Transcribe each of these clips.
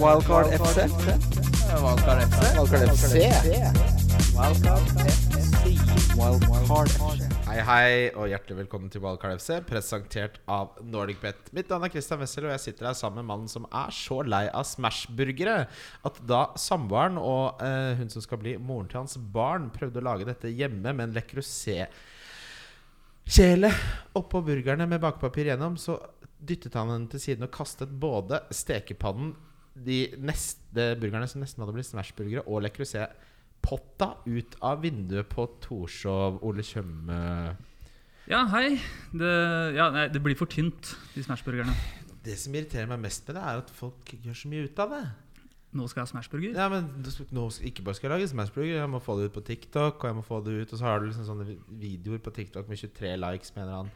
Wildcard FC. Wildcard FC. Wildcard FC. Wildcard FC. Wildcard FC. Hei, hei, og hjertelig velkommen til Wildcard FC, presentert av NordicBet. Mitt navn er Christian Wessel, og jeg sitter her sammen med mannen som er så lei av Smash-burgere at da samboeren og eh, hun som skal bli moren til hans barn, prøvde å lage dette hjemme med en Le Creuset-kjele oppå burgerne med bakepapir gjennom, så dyttet han den til siden og kastet både stekepannen, de neste burgerne som nesten hadde blitt Smash-burgere, og Le Creuset-potta ut av vinduet på Torshov Ole Tjøme Ja, hei. Det, ja, nei, det blir for tynt, de Smash-burgerne. Det som irriterer meg mest med det, er at folk gjør så mye ut av det. Nå skal jeg ha Smashburger. Ja, men nå skal- Ikke bare skal jeg lage Smashburger, jeg må få det ut på TikTok. Og jeg må få det ut Og så har du liksom sånne videoer på TikTok med 23 likes med en eller annen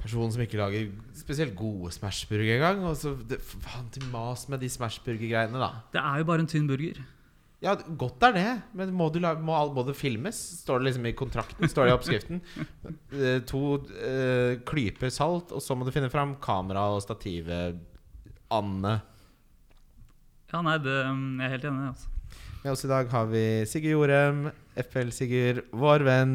person som ikke lager spesielt gode Smashburger engang. Og så det, Faen til mas med de Smashburger-greiene, da. Det er jo bare en tynn burger. Ja, godt er det, men må, du må, må det filmes? Står det liksom i kontrakten? Står det i oppskriften? Eh, to uh, klyper salt, og så må du finne fram kamera og stativet. Anne. Ja, nei, det, mm, jeg er helt enig. altså Med oss i dag har vi Sigurd Jorem, FL-Sigurd, vår venn,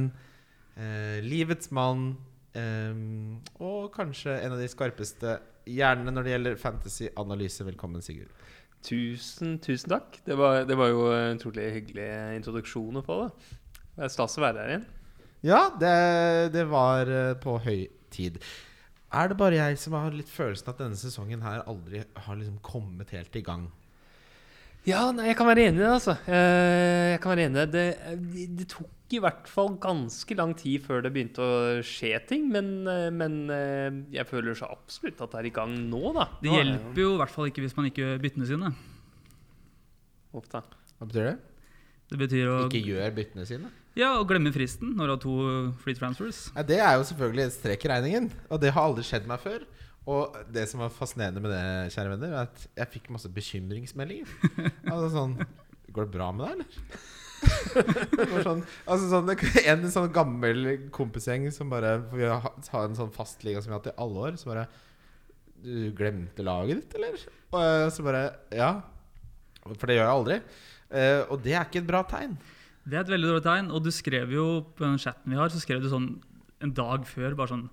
eh, livets mann, eh, og kanskje en av de skarpeste hjernene når det gjelder fantasy-analyse. Velkommen, Sigurd. Tusen, tusen takk. Det var, det var jo en utrolig hyggelig introduksjon å få. Det Det er stas å være her igjen. Ja, det, det var eh, på høy tid. Er det bare jeg som har litt følelsen at denne sesongen her aldri har liksom kommet helt i gang? Ja, nei, jeg kan være enig i det, altså. Eh, Jeg kan være enig i det. Det, det tok i hvert fall ganske lang tid før det begynte å skje ting, men, eh, men eh, jeg føler så absolutt at det er i gang nå, da. Det er hjelper jo i hvert fall ikke hvis man ikke gjør byttene sine. Da. Hva betyr det? Det betyr å, Ikke gjør byttene sine? ja, og glemme fristen når du har to free transfers. Ja, det er jo selvfølgelig et strek i regningen, og det har aldri skjedd meg før. Og det som var fascinerende med det, kjære venner, er at jeg fikk masse bekymringsmeldinger. Altså sånn Går det bra med deg, eller? Det sånn, altså sånn, en sånn gammel kompisgjeng som bare For vi har en sånn fastliga som vi har hatt i alle år. Så bare Du glemte laget ditt, eller? Og så bare Ja. For det gjør jeg aldri. Eh, og det er ikke et bra tegn. Det er et veldig dårlig tegn. Og du skrev jo på den chatten vi har, så skrev du sånn en dag før bare sånn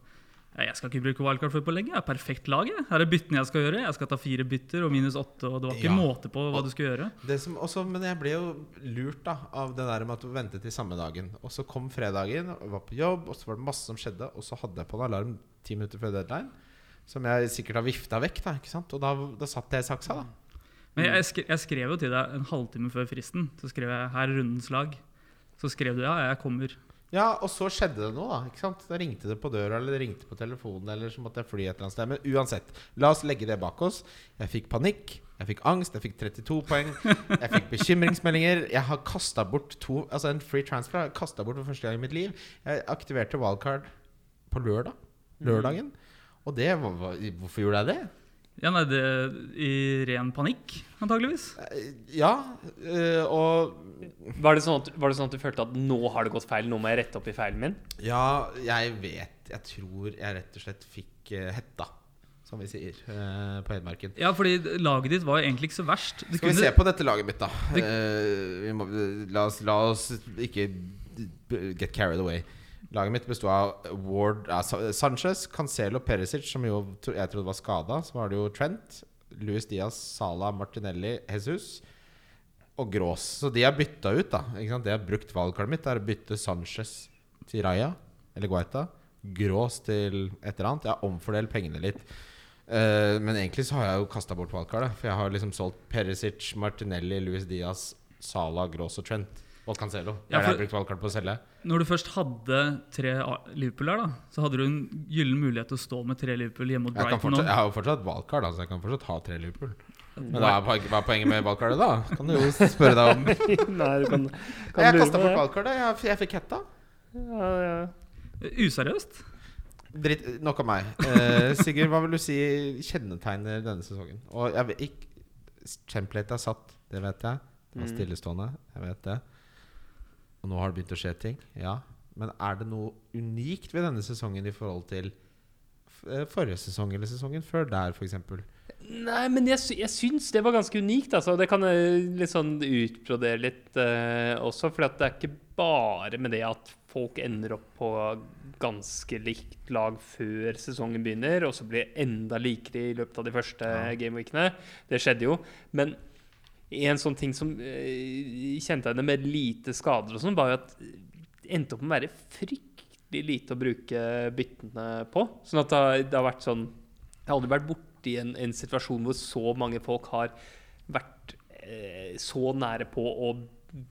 jeg skal ikke bruke wildcard før på lenge. Jeg er perfekt lag. Her er byttene jeg skal gjøre. Jeg skal ta fire bytter og minus åtte. Og det var ikke Ja. måte på hva du skulle gjøre. Det som også, men jeg ble jo lurt da av det der med at du ventet til samme dagen. Og så kom fredagen, og var på jobb, og så var det masse som skjedde. Og så hadde jeg på en alarm ti minutter før deadline, som jeg sikkert har vifta vekk. da, ikke sant? Og da, da satt jeg i saksa, da. Men jeg, skrev, jeg skrev jo til deg en halvtime før fristen. Så skrev jeg 'her er rundens lag'. Så skrev du 'ja, jeg kommer'. Ja, og så skjedde det noe, da. ikke sant? Da ringte det på døra, eller det ringte på telefonen, eller så måtte jeg fly et eller annet sted. Men uansett, la oss legge det bak oss. Jeg fikk panikk. Jeg fikk angst, jeg fikk 32 poeng. Jeg fikk bekymringsmeldinger. Jeg har kasta bort to Altså en free transfer har jeg kasta bort for første gang i mitt liv. Jeg aktiverte wildcard på lørdag. Lørdagen. Og det Hvorfor gjorde jeg det? Ja, nei, det I ren panikk, antageligvis. Eh, Ja, eh, og Var det, sånn at, var det sånn at du følte at nå har det gått feil, nå må jeg rette opp i feilen min? Ja, jeg vet Jeg tror jeg rett og slett fikk eh, hetta, som vi sier på Hedmarken. Ja, fordi laget ditt var egentlig ikke så verst. Du Skal vi kunne- se på dette laget mitt, da? Det- Eh, vi må, la, oss, la oss ikke get carried away. Laget mitt besto av Ward ja, Sanchez, Cancelo, Perisic, som jo jeg trodde var skada. Så var det jo Trent, Luis Diaz, Sala, Martinelli, Jesus og Grås. Så de har bytta ut, da. Ikke sant? Jeg har brukt valgkartet mitt, er å bytte Sanchez til Raja, eller Guaita. Grås til et eller annet. Jeg har omfordelt pengene litt. Uh, men egentlig så har jeg jo kasta bort valgkartet. For jeg har liksom solgt Perisic, Martinelli, Luis Diaz, Sala, Grås og Trent. Og Cancelo. Det Ja, for, jeg brukt valgkart på å selge. Når du først hadde tre Liverpool her, da, så hadde du en gyllen mulighet til å stå med tre Liverpool hjemme mot Jeg, Brighton fortsatt, jeg har jo fortsatt valgkart, altså jeg kan fortsatt ha tre Liverpool. Men da hva er poenget med valgkartet, da? Kan du jo spørre deg om. Nei, du kan, kan Jeg kasta bort valgkartet. Jeg, jeg fikk hetta. Ja, ja. Useriøst. Dritt, nok av meg. Eh, Sigurd, hva vil du si kjennetegner denne sesongen? Og jeg vet ikke Template er satt, det vet jeg. Det var Mm. stillestående, jeg vet det. Og nå har det begynt å skje ting. Ja. Men er det noe unikt ved denne sesongen i forhold til eh, forrige sesong eller sesongen før der, f.eks. Nei, men jeg, jeg syns det var ganske unikt. Altså. Det kan jeg litt sånn utbrodere litt eh, også. For det er ikke bare med det at folk ender opp på ganske likt lag før sesongen begynner, og så blir det enda likere i løpet av de første Ja. gameweekene. Det skjedde jo. Men en sånn ting som uh, henne med lite skader og sånn, var jo at det endte opp med å være fryktelig lite å bruke byttene på. Sånn at det, har- det har vært sånn Jeg har aldri vært borti en, en situasjon hvor så mange folk har vært eh, så nære på å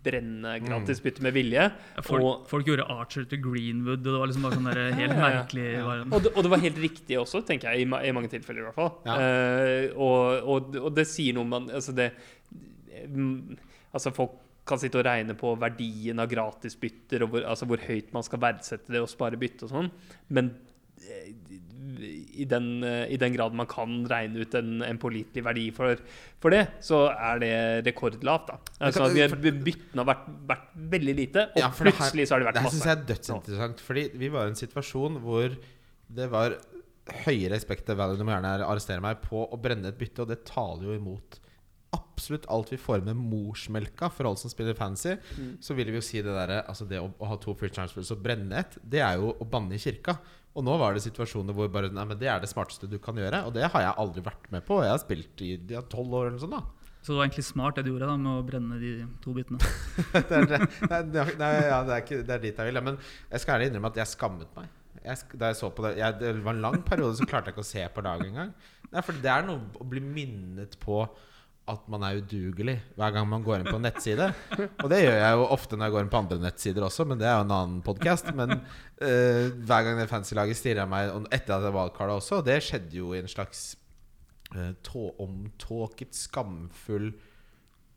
brenne gratisbytte med vilje. Ja, folk, Og- folk gjorde Archer til Greenwood, og det var liksom bare sånn der helt merkelig Ja. Og det, og det var helt riktig også, tenker jeg, i, i mange tilfeller i hvert fall. Ja. Eh, og, og, og det sier noe om man, altså det, mm, altså folk kan sitte og regne på verdien av gratisbytter, og hvor, altså hvor høyt man skal verdsette det og spare bytte og sånn, men eh, i den, eh, i den grad man kan regne ut en, en pålitelig verdi for, for det, så er det rekordlavt. da. Altså, Byttene har vært, vært veldig lite, og Ja, plutselig her- så har det vært Det masse. syns jeg er dødsinteressant. Fordi vi var i en situasjon hvor det var høyere respekt til Valley, du må gjerne arrestere meg, på å brenne et bytte, og det taler jo imot absolutt alt vi får med morsmelka for alle som spiller fancy. Mm. Så vil vi jo si det derre Altså det å, å ha to free transfers og brenne et, det er jo å banne i kirka. Og nå var det situasjoner hvor bare Nei, men det er det smarteste du kan gjøre. Og det har jeg aldri vært med på. Jeg har spilt i tolv år eller sånt, da. Så det var egentlig smart det du gjorde da med å brenne de to bitene. det, er, det, nei, ja, det, er ikke, det er dit jeg vil. Men jeg skal ærlig innrømme at jeg skammet meg. Jeg, da jeg så på det, jeg, det var en lang periode så klarte jeg ikke å se på laget engang. Nei, for det er noe å bli minnet på at man er udugelig hver gang man går inn på en nettside. Og det gjør jeg jo ofte når jeg går inn på andre nettsider også, men det er jo en annen podkast. Men uh, hver gang det fancy-laget stirrer meg og etter at jeg valgkarta også, og det skjedde jo i en slags uh, omtåket, skamfull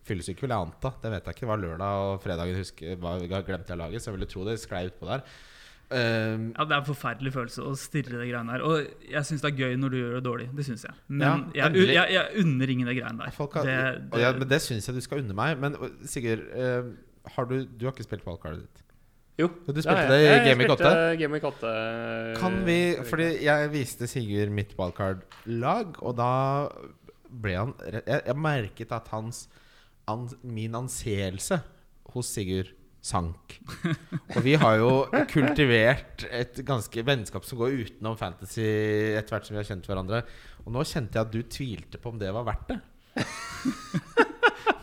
fyllesyk, vil jeg anta. Det vet jeg ikke. Det var lørdag og fredagen husker, var, glemte jeg laget, så jeg ville tro det sklei utpå der. Um, Ja, Det er en forferdelig følelse å stirre det greiene her. Og jeg syns det er gøy når du gjør det dårlig. Det syns jeg. Men Ja, jeg, jeg, jeg unner ingen det greiene der. folk har, det, det, ja, men det syns jeg du skal unne meg. Men Sigurd, uh, har du, du har ikke spilt wildcardet ditt? Jo. Du spilte ja. det i Jeg Game Week spilte 8? Game Week 8. Kan vi Fordi jeg viste Sigurd mitt wildcard-lag, og da ble han Jeg, jeg merket at hans an, min anseelse hos Sigurd sank. Og vi har jo kultivert et ganske vennskap som går utenom fantasy etter hvert som vi har kjent hverandre. Og nå kjente jeg at du tvilte på om det var verdt det.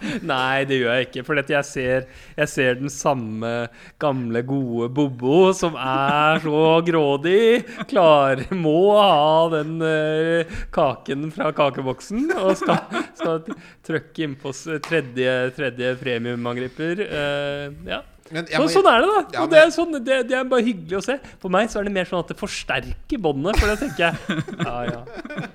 Nei, det gjør jeg ikke. For jeg ser, jeg ser den samme gamle, gode Bobo som er så grådig. Klar, må ha den uh, kaken fra kakeboksen og skal, skal trykke innpå tredje, tredje premiumangriper. Uh, ja. Men må- sånn er det, da. Ja, og det er, sånn, det, det er bare hyggelig å se. For meg så er det mer sånn at det forsterker båndet. For det tenker jeg ja, ja,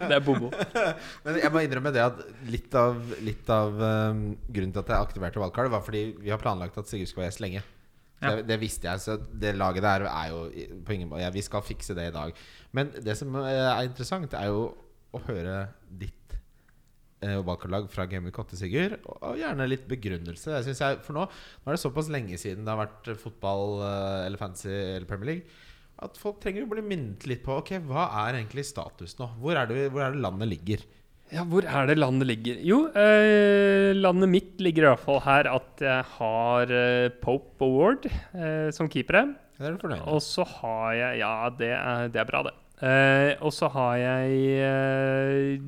det er Bobo. Men jeg må innrømme det at litt av, litt av um, grunnen til at jeg aktiverte wildcard, var fordi vi har planlagt at Sigurd skal være gjest lenge. Ja. det, det visste jeg, så det laget der er jo på ingen måte ja, Vi skal fikse det i dag. Men det som eh, er interessant, er jo å høre ditt eh, wildcard-lag fra Game Week 8, Sigurd. Og, og gjerne litt begrunnelse. Jeg synes jeg, for nå, nå er det såpass lenge siden det har vært fotball eh, eller fancy eller Premier League. At folk trenger å bli minnet litt på Ok, hva er egentlig status nå. Hvor er det, hvor er det landet ligger? Ja, hvor er det landet ligger? Jo, eh, landet mitt ligger i hvert fall her at jeg har eh, Pope Award eh, som keepere. Det er du fornøyd med? Og så har jeg Ja, det er, det er bra, det. Eh, og så har jeg uh,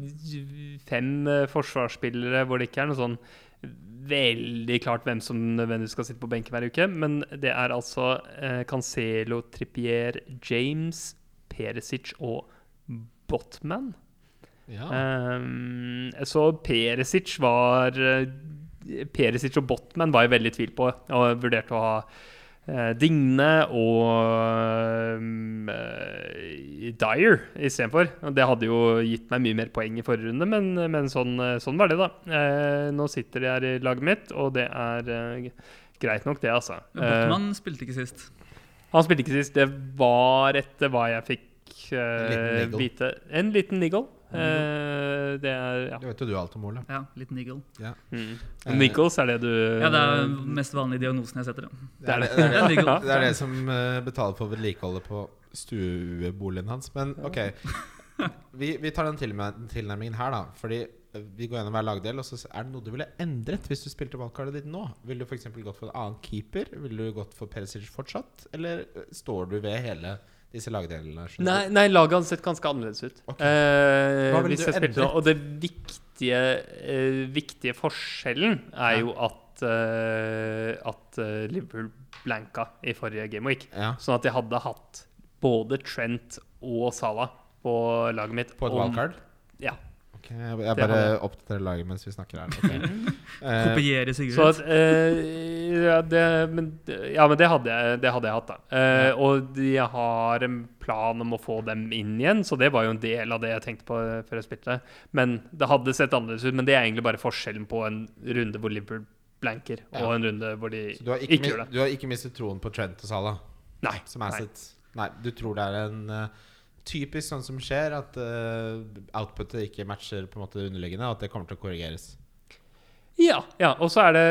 fem uh, forsvarsspillere hvor det ikke er noe sånn veldig klart hvem som nødvendigvis skal sitte på benken hver uke. Men det er altså Cancelo, Trippier, James, Perisic og Botman. Ja. Så Perisic var Perisic og Botman var jeg veldig i tvil på, og vurderte å ha Digne og um, uh, Dyer istedenfor. Det hadde jo gitt meg mye mer poeng i forrige runde, men, men sånn, eh, sånn var det, da. Uh, nå sitter de her i laget mitt, og det er uh, greit nok, det, altså. Eh, Botman spilte ikke sist. han spilte ikke sist. Det var etter hva jeg fikk eh, niggle. vite. En liten niggle. Eh, det er ja. Det vet jo du alt om, Ole. Ja, litt niggle. Mm. Eh, Nichols er det du Ja, det er den mest vanlige diagnosen jeg setter. ja. Det er det, det, er det, Niggle. det, er det som eh, betaler for vedlikeholdet på stueboligen hans. Men ok. vi, vi tar den tilnærmingen her, da. Fordi eh, vi går gjennom hver lagdel, og så er det noe du ville endret hvis du spilte valgkartet ditt nå? Ville du f.eks. gått for en annen keeper? Ville du gått for Perisic fortsatt? Eller står du ved hele disse lagdelene? Nei, nei laget hadde sett ganske annerledes ut. Okay. Eh, hvis jeg spilte nå. Og det viktige, eh, viktige forskjellen er Ja. jo at, eh, at eh, Liverpool blanka i forrige gameweek. Ja, Sånn at jeg hadde hatt både Trent og Salah på laget mitt. på et valgkart? Ja. Ok, jeg, jeg bare oppdaterer laget mens vi snakker her. Okay. Eh, Kopiere Så Sigurd. at, uh, ja, det, men, ja, men det hadde jeg, det hadde jeg hatt, da. Eh, og jeg har en plan om å få dem inn igjen, så det var jo en del av det jeg tenkte på før jeg spilte. Men det hadde sett annerledes ut. Men det er egentlig bare forskjellen på en runde hvor Liverpool blanker, Ja. og en runde hvor de så du har, ikke, ikke, gjør det. du har ikke mistet troen på Trent og Salah? Nei. Som nei. Nei. du tror det er en eh, typisk sånn som skjer, at uh, outputet ikke matcher på en måte underliggende, og at det kommer til å korrigeres? Ja, ja. og så er det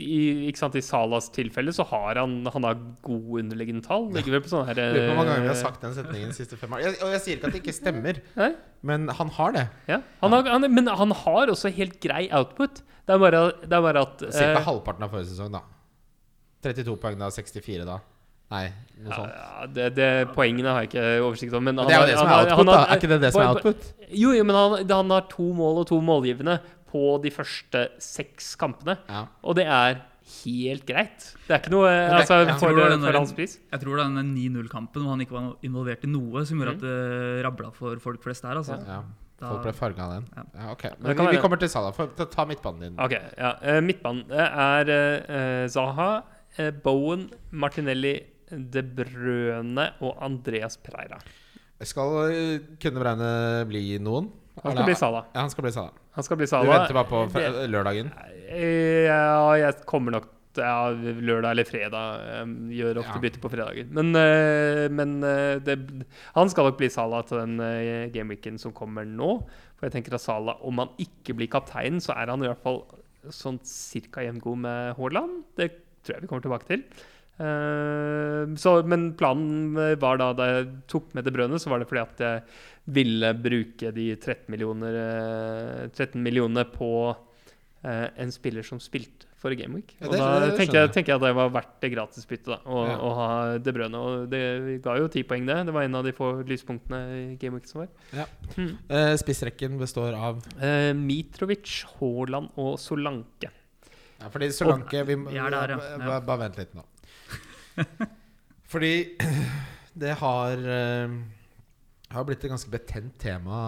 i, ikke sant, I Salas tilfelle så har han, han har gode underliggende tall. Ligger vel på sånne her lurer på hvor mange ganger vi har eh, sagt den setningen de siste fem årene. Jeg, og jeg sier ikke at det ikke stemmer, Nei? men han har det. Ja. Han har, han, men han har også helt grei output. Det er bare, det er bare at Ca. eh, halvparten av forrige sesong, da. 32 poeng da, 64 da. Nei, noe ja, sånt. ja, det, det, Poengene har jeg ikke oversikt over. Men Men han det er jo det som er output, han da. Er ikke det det som er output? Jo, jo, men han, han har to mål og to målgivende på de første seks kampene. Ja. Og det er helt greit. Det er ikke noe altså, for, Tror den for hans pris. Jeg tror det er den 9-0-kampen hvor han ikke var involvert i noe, som Mm. gjorde at det rabla for folk flest der. Altså. ja. Da- Folk ble farga av den. Ja. Ja, ok. Men vi, vi kommer til Salah. For, ta, ta midtbanen din. Ok, ja. Eh, Midtbanen er eh, Zaha, eh, Bowen, Martinelli, De Brøne og Andreas Pereira. Skal eh, kunne Braune bli noen? Han skal bli Salah. Ja, han skal bli Sala. Han skal bli Du venter bare på lørdagen? Eh, Ja, jeg kommer nok ja, lørdag eller fredag. Jeg gjør ofte Ja. bytte på fredager. Men, eh, men eh, det, han skal nok bli Salah til den eh, gameweeken som kommer nå. For jeg tenker at Salah, om han ikke blir kaptein, så er han i hvert fall sånn cirka jevngod med Haaland. Det tror jeg vi kommer tilbake til. Eh, så, men planen var da da jeg tok med det brønnet, så var det fordi at jeg ville bruke de 13 millioner eh, 13 millionene på eh, en spiller som spilte for Game Week. Ja, og da tenker jeg, tenker jeg at det var verdt det gratisbyttet da, å, Ja. ha De Brønne. Og det ga jo ti poeng, det. Det var en av de få lyspunktene i Game Week som var. Ja. Mm. Uh, spissrekken består av Uh, Mitrovic, Haaland og Solanke. Ja, fordi Solanke og, vi er der. Bare vent litt nå. Fordi det har eh, har blitt et ganske betent tema,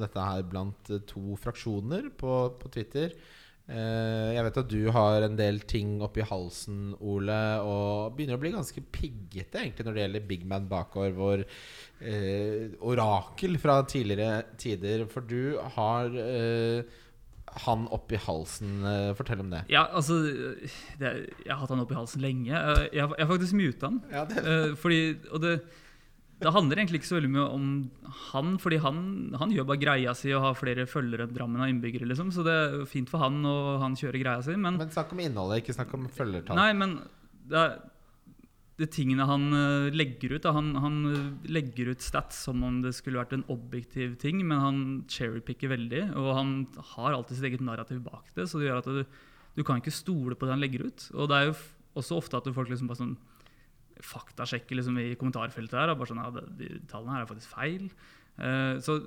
dette her, blant eh, to fraksjoner på, på Twitter. Eh, jeg vet at du har en del ting oppi halsen, Ole, og begynner å bli ganske piggete egentlig når det gjelder Big Man Bakgård, vår eh, orakel fra tidligere tider. For du har eh, han opp i halsen. Eh, fortell om det. Ja, altså det, Jeg har hatt han opp i halsen lenge. Eh, Jeg, har- faktisk muta han. Ja, det, Eh, fordi, og det, det handler egentlig ikke så veldig mye om han, fordi han, han gjør bare greia si og har flere følgere enn Drammen har innbyggere. liksom, Så det er fint for han, og han kjører greia si. Men, men snakk om innholdet, ikke snakk om følgertall. nei, men det er de tingene han eh, legger ut han, han eh, legger ut stats som om det skulle vært en objektiv ting, men han cherrypicker veldig. Og han har alltid sitt eget narrativ bak det, så det gjør at du, du kan ikke stole på det han legger ut. Og det er jo også ofte at folk liksom bare sånn faktasjekker liksom i kommentarfeltet her. Og bare sånn, ja, de tallene her er faktisk feil. Uh, så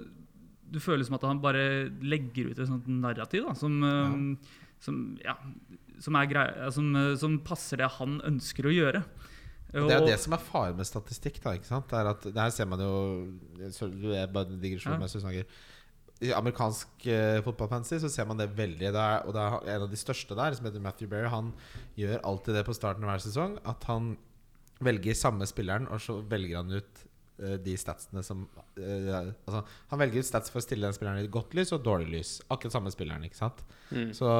du føler som at han bare legger ut et sånt narrativ da, som, eh, som, ja, som, er grei, som, som passer det han ønsker å gjøre. Det er jo det som er faren med statistikk. da, ikke sant? Det er at, det her ser man jo så, er bare digresjon Ja. mens du snakker. I amerikansk uh, fotballfancy så ser man det veldig. Det er, og det er en av de største der, som heter Matthew Berry, han gjør alltid det på starten av hver sesong. At han velger samme spilleren, og så velger han ut uh, de statsene som uh, Altså, han velger ut stats for å stille den spilleren i godt lys og dårlig lys. Akkurat samme spilleren, ikke sant? Mm. Så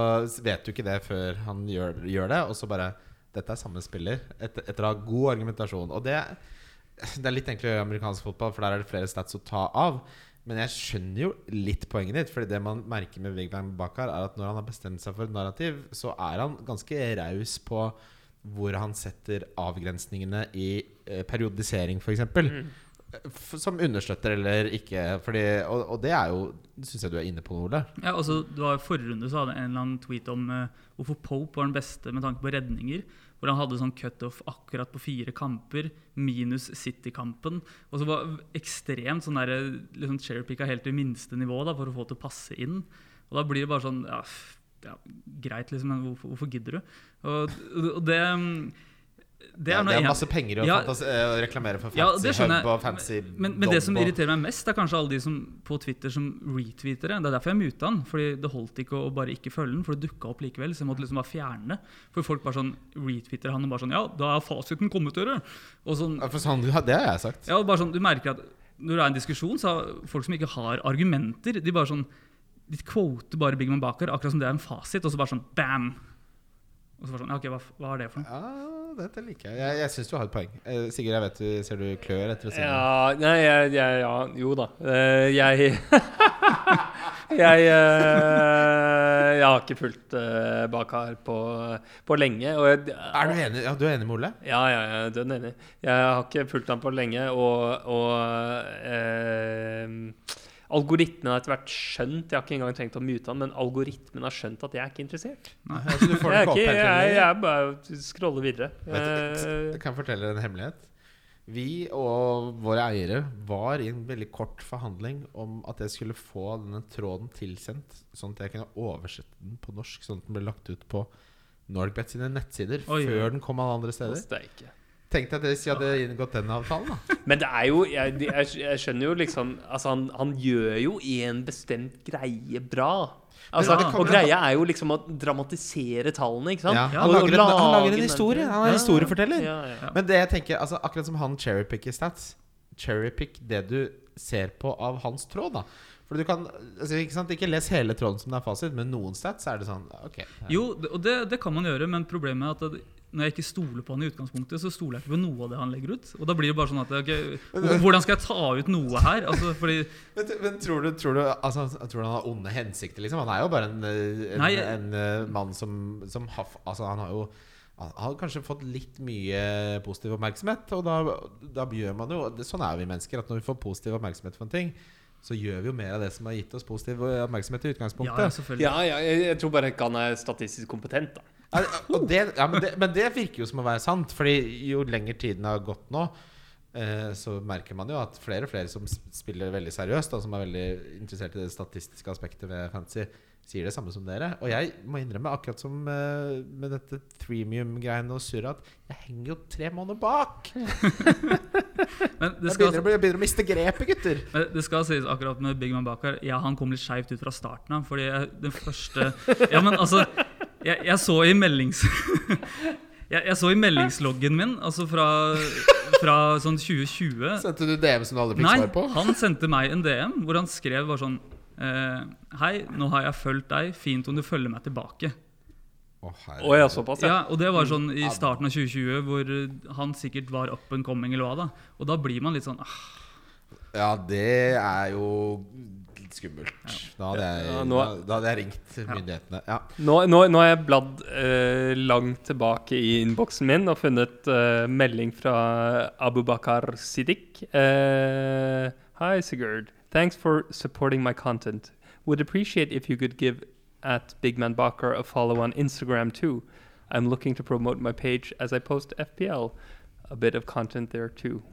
vet du ikke det før han gjør, gjør det, og så bare Dette er samme spiller, etter, etter å ha god argumentasjon. Og det, det er litt enklere i amerikansk fotball, for der er det flere stats å ta av. Men jeg skjønner jo litt poenget ditt. Fordi det man merker med Vigvang Bakar, er at når han har bestemt seg for et narrativ, så er han ganske raus på hvor han setter avgrensningene i eh, periodisering, f.eks. Mm. som understøtter eller ikke. Fordi, og, og det er jo Syns jeg du er inne på Ole. Ja, altså, det var i Forrige runde så hadde en eller annen tweet om uh, hvorfor Pope var den beste med tanke på redninger. Hvor han hadde sånn cutoff akkurat på fire kamper, minus City-kampen. Og så var ekstremt sånn der, liksom cherrypicka helt til minste nivå da, for å få til å passe inn. Og da blir det bare sånn ja, ja, Greit, liksom, men hvorfor, hvorfor gidder du? Og, og det det er, ja, det er masse penger å, Ja. eh, å reklamere for fancy ja, hub og fancy Men, men det som irriterer meg mest, er kanskje alle de som på Twitter som retweeter det. Det er derfor jeg muta han. Fordi det holdt ikke å bare ikke følge den, for det dukka opp likevel. Så jeg måtte liksom bare fjerne det. For folk bare sånn retweeter han og bare sånn Ja, da er fasiten kommet, dere! Og sånn, Ja, for sånn, det har jeg sagt. ja, og bare sånn, Du merker at når det er en diskusjon, så har folk som ikke har argumenter, de bare sånn De quoter bare Big Man Bakar, akkurat som det er en fasit, og så bare sånn bam! Og så bare sånn, ok, hva, hva er det for noe? Ja, dette liker jeg. Jeg, jeg syns du har et poeng. Eh, Sigurd, jeg vet du ser du klør etter å si noe. Ja, nei, jeg, jeg Ja, jo da. Eh, jeg Jeg eh, Jeg har ikke fulgt uh, Bakar på, på lenge. Og jeg, Er du enig, ja, du er enig med Ole? Ja, ja, ja, dønn enig. Jeg har ikke fulgt ham på lenge, og, og eh, Algoritmen har etter hvert skjønt Jeg har ikke engang trengt å mute han, men algoritmen har skjønt at jeg er ikke interessert. Altså, du får Jeg er, ikke jeg, jeg bare scroller videre. Vet Eh, jeg kan fortelle en hemmelighet. Vi og våre eiere var i en veldig kort forhandling om at jeg skulle få denne tråden tilsendt, sånn at jeg kunne oversette den på norsk, sånn at den ble lagt ut på NordicBet sine nettsider Oi, før den kom alle andre steder. Tenk deg at hvis jeg hadde inngått den avtalen, da. Men det er jo Jeg, jeg, jeg skjønner jo liksom Altså, han, han gjør jo en bestemt greie bra. Altså, og greia er jo liksom å dramatisere tallene, ikke sant? Ja, han, lager en, han lager en historie. Han er Ja, historieforteller. Ja, ja. Men det jeg tenker, altså akkurat som han cherrypicker stats Cherrypick det du ser på av hans tråd da For du kan, altså, ikke sant, ikke les hele tråden som det er fasit Men noen stats er det sånn, ok ja. Jo, og det, det kan man gjøre, men problemet er at det, når jeg ikke stoler på han i utgangspunktet, så stoler jeg ikke på noe av det han legger ut. Og da blir det bare sånn at okay, Hvordan skal jeg ta ut noe her? Altså, fordi men, men tror du, tror du, altså, tror du han har onde hensikter liksom? Han er jo bare en, en, Nei, en, eh, mann som, som har, altså han har jo han har kanskje fått litt mye positiv oppmerksomhet Og da, da gjør man jo Sånn er vi mennesker At når vi får positiv oppmerksomhet for en ting Så gjør vi jo mer av det som har gitt oss positiv oppmerksomhet i utgangspunktet ja, selvfølgelig. ja, ja jeg, jeg tror bare ikke han er statistisk kompetent, da. Det, ja, men, det, men det virker jo som å være sant. Fordi jo lenger tiden har gått nå, eh, så merker man jo at flere og flere som spiller veldig seriøst, og som er veldig interessert i det statistiske aspektet ved fantasy, sier det samme som dere. Og jeg må innrømme, akkurat som eh, med dette threemium-greiene og surret, at jeg henger jo tre måneder bak. Men det Jeg begynner, jeg begynner å miste grepet, gutter. men det skal sies akkurat med Big Man Bakar Ja, han kom litt skeivt ut fra starten av. Fordi jeg, den første Ja, men altså Jeg, jeg så i meldings... Jeg, jeg så i meldingsloggen min, altså fra, fra sånn 2020 Sendte du DM som du aldri fikk svar på? Nei, han sendte meg en DM hvor han skrev bare sånn eh, Hei, nå har jeg fulgt deg. Fint om du følger meg tilbake. Å, ja, såpass, ja. Ja, og det var sånn i starten av 2020, hvor eh, han sikkert var up and coming, eller hva da. Og da blir man litt sånn ah, Ja, det er jo litt skummelt. Da hadde jeg, Ja, nå- da, da hadde jeg ringt myndighetene. Ja. Nå, nå, nå har jeg bladd eh, langt tilbake i innboksen min og funnet eh, melding fra Abubakar Siddiq. Eh, Hi, Sigurd. Thanks for supporting my content. Would appreciate if you could give at bigmanbakar Bakar a follow on Instagram too. I'm looking to promote my page as I post FPL. A bit of content there too.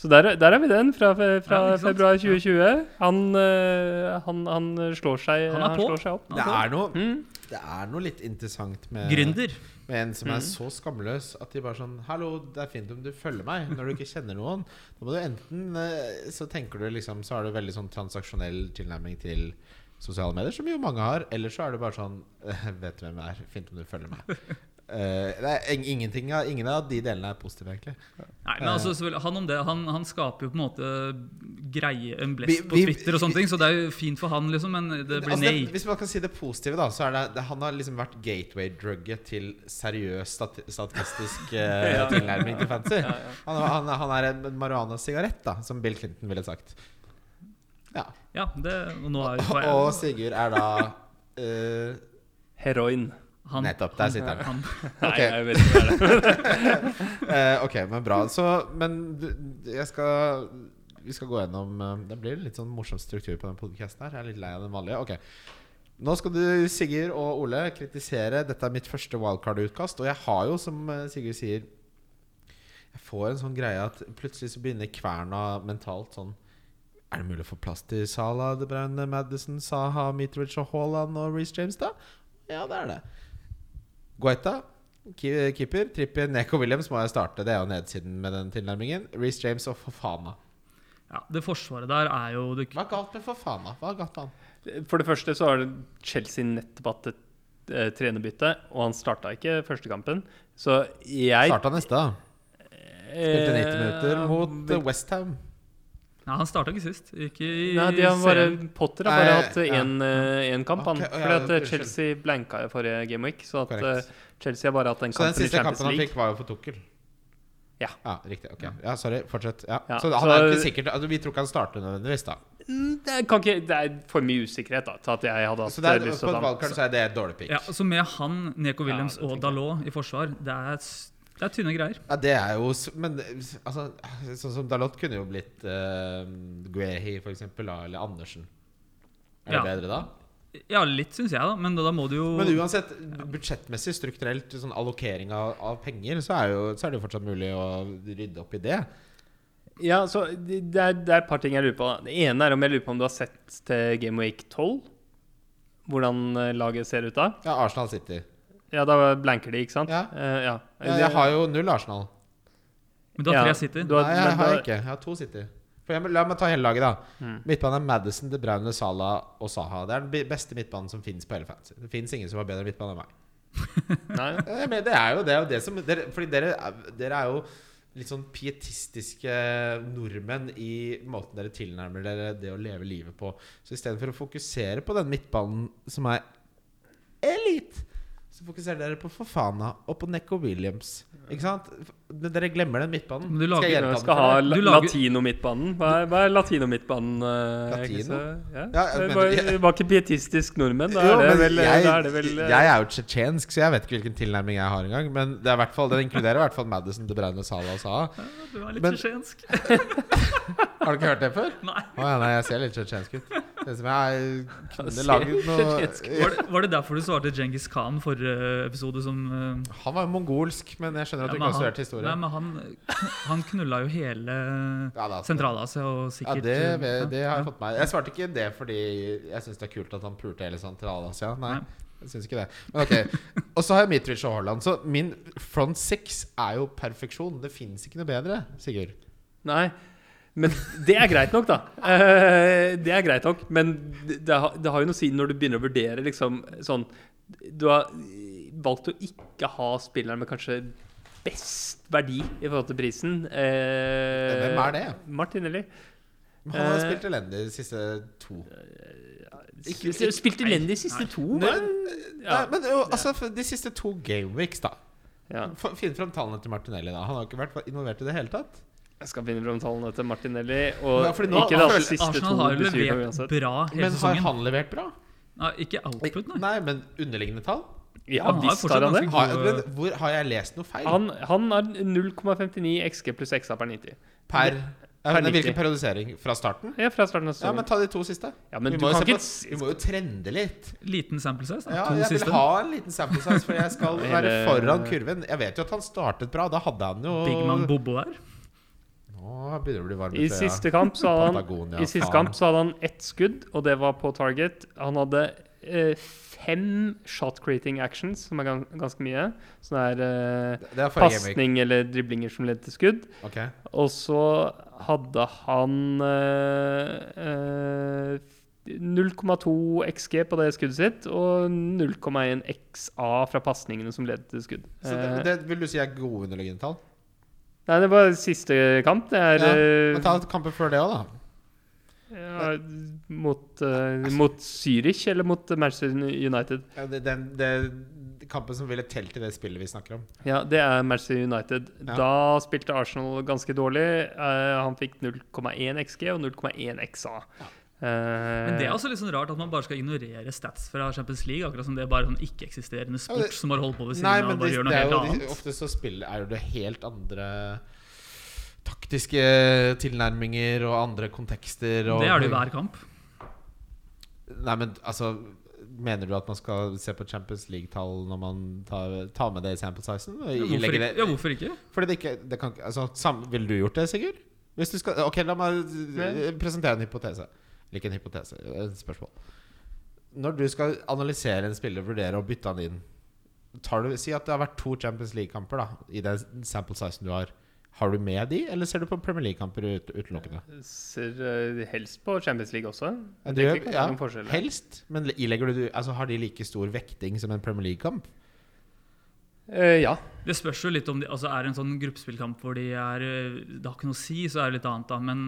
Så der, der er vi den, fra, fra Ja, februar 2020. Han, eh, han, han slår seg, Han slår seg opp. Det, er noe, Mm. det er noe litt interessant med, Gründer. med en som Mm. er så skamløs at de bare sånn 'Hallo, det er fint om du følger meg.' Når du ikke kjenner noen. Da må du enten eh, Så tenker du liksom Så har du veldig sånn transaksjonell tilnærming til sosiale medier, som jo mange har. Eller så er det bare sånn 'Vet du hvem jeg er? Fint om du følger meg'. Eh, det er ingenting av, ingen av de delene er positive, egentlig. Nei, men altså, han om det, han, han skaper jo på en måte greie, en blest på vi- Twitter og sånne ting, så det er jo fint for han, liksom, men det blir Altså, nei. det, hvis man kan si det positive, da, så er det, det Han har liksom vært gateway-drugget til seriøs stati statistisk uh, tilnærming til fancy. Ja, ja. Han, han, han er en marihuana-sigarett, da, som Bill Clinton ville sagt. Ja. Ja, det, og er Og, og Sigurd er da uh, Heroin. Han, Nettopp, der sitter han. han. Nei, jeg vet ikke hva det er. eh, Ok, men bra. Så, men jeg skal vi skal gå gjennom eh, Det blir litt sånn morsom struktur på den podkasten her. Jeg er litt lei av den vanlige. Ok Nå skal du, Sigurd og Ole, kritisere. Dette er mitt første wildcard-utkast. Og jeg har jo, som eh, Sigurd sier Jeg får en sånn greie at plutselig så begynner kverna mentalt sånn Er det mulig å få plass til Salah, De Bruyne, Madison, Saha, Mitrovic og Haaland og Reece James, da? Ja, det er det. Guaita, keeper. Trippier, Neko Williams må jeg starte. Det er jo nedsiden med den tilnærmingen. Reece James og Fofana. Ja, det forsvaret der er jo det, Hva er galt med Fofana? Hva er galt med han? For det første så har Chelsea nettopp hatt et eh, trenerbytte, og han starta ikke første kampen. Så jeg Starta neste, da. Spilte 90 minutter Eh, mot eh, Westham. Nei, han starta ikke sist. Ikke i Nei, de har bare, serien. Potter har bare Nei, hatt ja. én kamp, han. Ok, ja, Fordi at eh. Chelsea blanka i forrige gameweek. Så at Korrekt. eh, Chelsea har bare hatt en Så den kamp i siste Champions kampen han League. fikk, var jo for Tukkel. Ja. riktig. Ok. Ja, sorry. Fortsett. Ja. Ja, så han så- er jo ikke sikkert altså, Vi tror ikke han starter nødvendigvis, da. Mm, Det, kan ikke, det er for mye usikkerhet da, til at jeg hadde hatt Så det er, eh, lyst på til et å ta valgkart så er det et dårlig pick. Ja, så med han, Neko Williams det og tenker jeg. Dalot i forsvar, det er, s- det er tynne greier. Ja, det er jo Men altså, sånn som Dalot kunne jo blitt uh, Grehi, for eksempel, eller Andersen. Er det Ja. bedre da? Ja, litt syns jeg, da. Men da, da må du jo Men uansett, budsjettmessig, strukturelt, sånn allokering av, av penger, så er, jo, så er det jo fortsatt mulig å rydde opp i det. Ja, så det er, det er et par ting jeg lurer på. Det ene er om jeg lurer på om du har sett til Game Week 12? Hvordan eh, laget ser ut da? Ja, Arsenal City. Ja, da blanker de, ikke sant? Ja. Uh, ja. Ja, jeg har jo null Arsenal. Men du har Ja, tre City. du har- Nei, jeg har ikke. Jeg har to City. For jeg, la meg ta hele laget, da. Mm. Midtbanen er Madison, De Bruyne, Salah og Saha. Det er den beste midtbanen som fins på hele fantasy. Det fins ingen som har bedre midtbane enn meg. Nei. Eh, Men det er jo det, er jo det som dere, Fordi dere, er- dere er jo litt sånn pietistiske nordmenn i måten dere tilnærmer dere det å leve livet på. Så istedenfor å fokusere på den midtbanen som er elite, så fokuserer dere på Fofana og på Neko Williams. Ikke sant? Men Dere glemmer den midtbanen. Men du lager- Skal jeg gjenta Jeg den skal ha la Du lager- latino-midtbanen. Hva, er- hva er latino-midtbanen? eh, Latino? Ja. Ja, det mener- var, var ikke pietistisk nordmenn. Da Jo, er det vel, jeg, da er det vel eh, jeg er jo tsjetsjensk, så jeg vet ikke hvilken tilnærming jeg har engang. Men det, er hvert fall, den inkluderer i hvert fall Madison, De Bruyne, Salah og Saha. Du er litt Men- tsjetsjensk. Har du ikke hørt det før? Nei. Å ja, nei, jeg ser litt tsjetsjensk ut. Det som jeg kunne laget noe Var det, var det derfor du svarte Genghis Khan forrige episode som uh, Han var jo mongolsk, men jeg skjønner at ja, du ikke har studert historie. nei, men han, han knulla jo hele Ja, Sentral-Asia og ja, sikkert det, eh, det har jeg ja. fått med meg. Jeg svarte ikke det fordi jeg syns det er kult at han pulte hele Sentral-Asia. Nei, Nei. jeg syns ikke det. Men ok Og så har jeg Mitrovic og Haaland. Så min front six er jo perfeksjon. Det fins ikke noe bedre, Sigurd. Nei. Men det er greit nok, da. Eh, det er greit nok, men det, det, har, det har jo noe å si når du begynner å vurdere liksom sånn Du har valgt å ikke ha spilleren med kanskje best verdi i forhold til prisen. Eh, Hvem er det? Martinelli. Men han har Eh, spilt elendig de siste to. Ikke, spilt elendig de siste to, Nei. Nei, men jo, altså, de siste to gameweeks, da. ja. Finn fram tallene til Martinelli. da Han har ikke vært involvert i det hele tatt. Jeg skal finne fram tallene til Martinelli. Og Ja, nå- ikke da siste to Arsenal har jo levert bra hele Men har han levert bra? Nei, ikke output, nei. Nei, men underliggende tall? Ja Han visst har han det. Har, men hvor har jeg lest noe feil? Han, han har 0,59 XG pluss XA per 90. per per men 90. Hvilken periodisering? Fra starten? Ja, fra starten av Ja, men ta de to siste. Ja, men vi, du må jo kan ikke på, vi må jo trende litt. Liten sample size. Da. Ja, to jeg vil ha en liten sample size, for jeg skal være foran kurven. Jeg vet jo at han startet bra. Da hadde han jo Big Man Bobo her. Nå begynner det å bli varmt. I siste kamp så hadde han I siste kamp så hadde han ett skudd, og det var på target. Han hadde eh, fem shot creating actions, som er gans ganske mye. Sånne er eh, pasning eller driblinger som leder til skudd. Okay. Og så hadde han eh, eh, 0,2 XG på det skuddet sitt, og 0,1 XA fra pasningene som leder til skudd. Så det, Eh, det vil du si er gode underliggende tall? Nei, det var siste kamp. Det er Ja, eh, Men ta kampen før det òg, da. ja, mot, uh, mot Zürich eller mot Manchester United? Ja, det, den, det, kampen som ville telt i det spillet vi snakker om. Ja, det er Manchester United. Ja. Da spilte Arsenal ganske dårlig. Uh, han fikk 0,1 XG og 0,1 XA. Eh, Men det er også litt sånn rart at man bare skal ignorere stats fra Champions League. Akkurat som det er bare sånn ikke-eksisterende Ja, sport det- som har holdt på ved siden Nei, av bare det, gjør det noe er helt jo, annet. ofte så spiller, er jo det helt andre taktiske tilnærminger og andre kontekster. Og, Det er det jo hver kamp. Nei, men altså Mener du at man skal se på Champions League-tall når man tar, tar med det i sample sizen? Ja, hvorfor, ikke? ja, hvorfor ikke? Fordi det ikke det kan, altså, sam, Ville du gjort det, Sigurd? Hvis du skal, ok, La meg eh, presentere en hypotese. Eller ikke en hypotese, et spørsmål. Når du skal analysere en spiller vurdere å bytte han inn tar du, Si at det har vært to Champions League-kamper da i den sample sizen du har. Har du med de, eller ser du på Premier League-kamper ut, utelukkende? Ser uh, helst på Champions League også. Ja, er du ja. Helst, men ilegger du altså, Har de like stor vekting som en Premier League-kamp? Eh, ja. Det spørs jo litt om det altså Er det en sånn gruppespillkamp hvor de er eh, Det har ikke noe å si, så er det litt annet, da. Men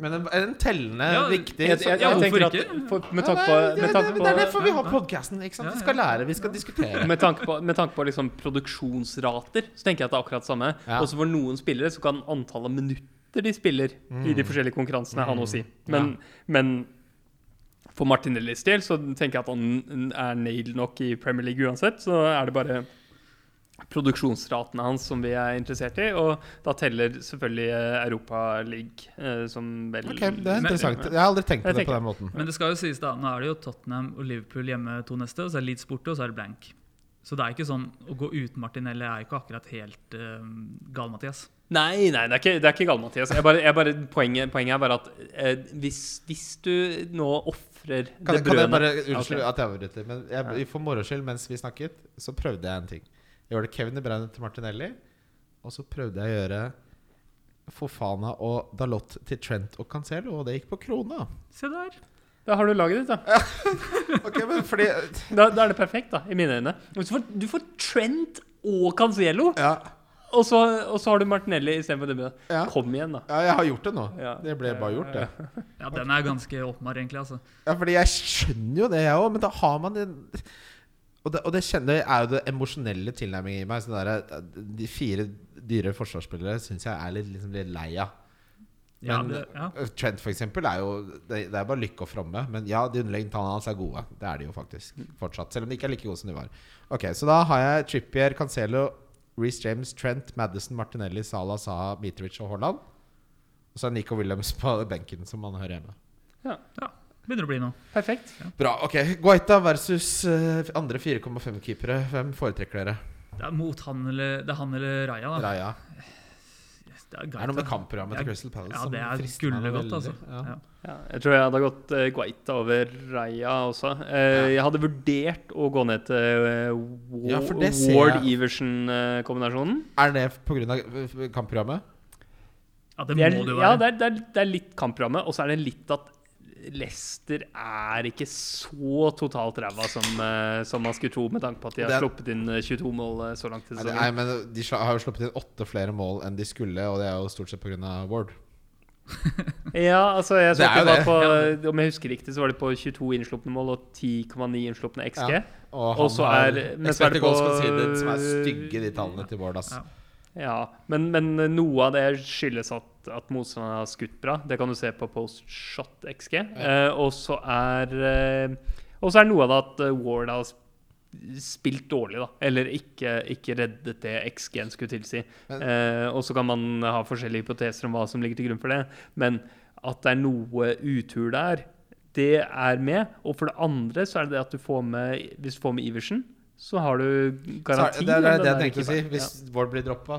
Men en, en tellende, Ja, viktig Jeg, jeg, jeg, ja, hvorfor at ikke? for, med tanke på, det, med det, tanke det er derfor vi har podkasten. Vi Ja, skal lære, vi skal diskutere. med tanke på, med tanke på liksom produksjonsrater, så tenker jeg at det er akkurat samme. Ja. Også for noen spillere så kan antallet minutter de spiller i de forskjellige konkurransene, ha noe å si. Men, men for Martinellis del så tenker jeg at han er nailed nok i Premier League uansett. Så er det bare produksjonsratene hans som vi er interessert i. Og da teller selvfølgelig eh, Europa League eh, som vel okay, Det er interessant. Jeg har aldri tenkt på det på den måten. Men det skal jo sies da, nå er det jo Tottenham og Liverpool hjemme to neste, og så er Leeds borte, og så er det blank. Så det er ikke sånn, å gå uten Martinelli er ikke akkurat helt uh, gal, Mathias. Nei, nei, det er ikke, det er ikke galt, Mathias. Jeg bare, jeg bare, poenget, poenget er bare at eh, hvis, hvis du nå ofrer Kan, det kan jeg brødet bare, Unnskyld okay. at jeg avbryter, men jeg, for moro skyld, mens vi snakket, så prøvde jeg en ting. Jeg gjorde Kevin De Bruyne til Martinelli, og så prøvde jeg å gjøre Fofana og Dalot til Trent og Cancelo, og det gikk på krona. Se der. Da har du laget ditt, da. okay, men fordi da. Da er det perfekt, da, i mine øyne. Du får, du får Trent og Cancelo, Ja, og så, og så har du Martinelli istedenfor det. ja, Kom igjen, da. ja jeg har gjort det nå. Ja. Det ble bare gjort, det. Ja, den er ganske åpenbar, egentlig. altså. Ja, fordi jeg skjønner jo det, jeg òg, men da har man den Og det, og det kjenner er jo det emosjonelle tilnærmingen i meg. Sånn der, de fire dyre forsvarsspillere syns jeg er litt, liksom, litt lei av. Ja, Men det, ja. Trent for eksempel er jo Det, det er bare lykke og fromme. Men ja, de underliggende tallene hans er gode. Det er de jo faktisk fortsatt. Selv om de ikke er like gode som de var. Ok, Så da har jeg Trippier, Cancelo, Reece James, Trent, Madison, Martinelli, Salah, Saha, Mitrovic og Haaland. Og så er Nico Williams på benken, som man hører hjemme. Begynner å bli noe. Perfekt. Bra. ok Guaita versus uh, andre 4,5-keepere. Hvem foretrekker dere? Det er mot han eller, det er han eller Raja, da. Raja. Det er, Det er noe med kampprogrammet til Crystal Palace Ja, det er frister meg gullegodt, altså. Ja. Ja. Ja, jeg tror jeg hadde gått uh, Guaita over Raja også. Eh, Jeg hadde vurdert å gå ned til uh, Ja. Ward-Iversen-kombinasjonen. Er det pga. kampprogrammet? Ja, det må det jo ja, være. det er, det, er, det er litt kampprogrammet, og så er det litt at Leicester er ikke så totalt ræva som, eh, som man skulle tro, med tanke på at de har er- sluppet inn eh, 22 mål eh, så langt i sesongen. nei, men de har jo sluppet inn åtte flere mål enn de skulle, og det er jo stort sett pga. Ward. Ja, altså jeg så Det på, Om jeg husker riktig, så var det på 22 innslupne mål og 10,9 innslupne XG. Ja. Og Og så er- men så er expected det goals på- conceded, som er stygge, de tallene til Ward. ass. Ja. Ja, men, men noe av det skyldes at, at motstanderen har skutt bra. Det kan du se på post shot XG. Eh, og så er Og så er noe av det at eh, Ward har spilt dårlig, da. Eller ikke, ikke reddet det XG-en skulle tilsi. Eh, og så kan man ha forskjellige hypoteser om hva som ligger til grunn for det. Men at det er noe utur der, det er med. Og for det andre så er det det at du får med Hvis du får med Iversen, så har du er, garanti. det er det, om jeg tenkte å si. Hvis Hvis Ward blir droppa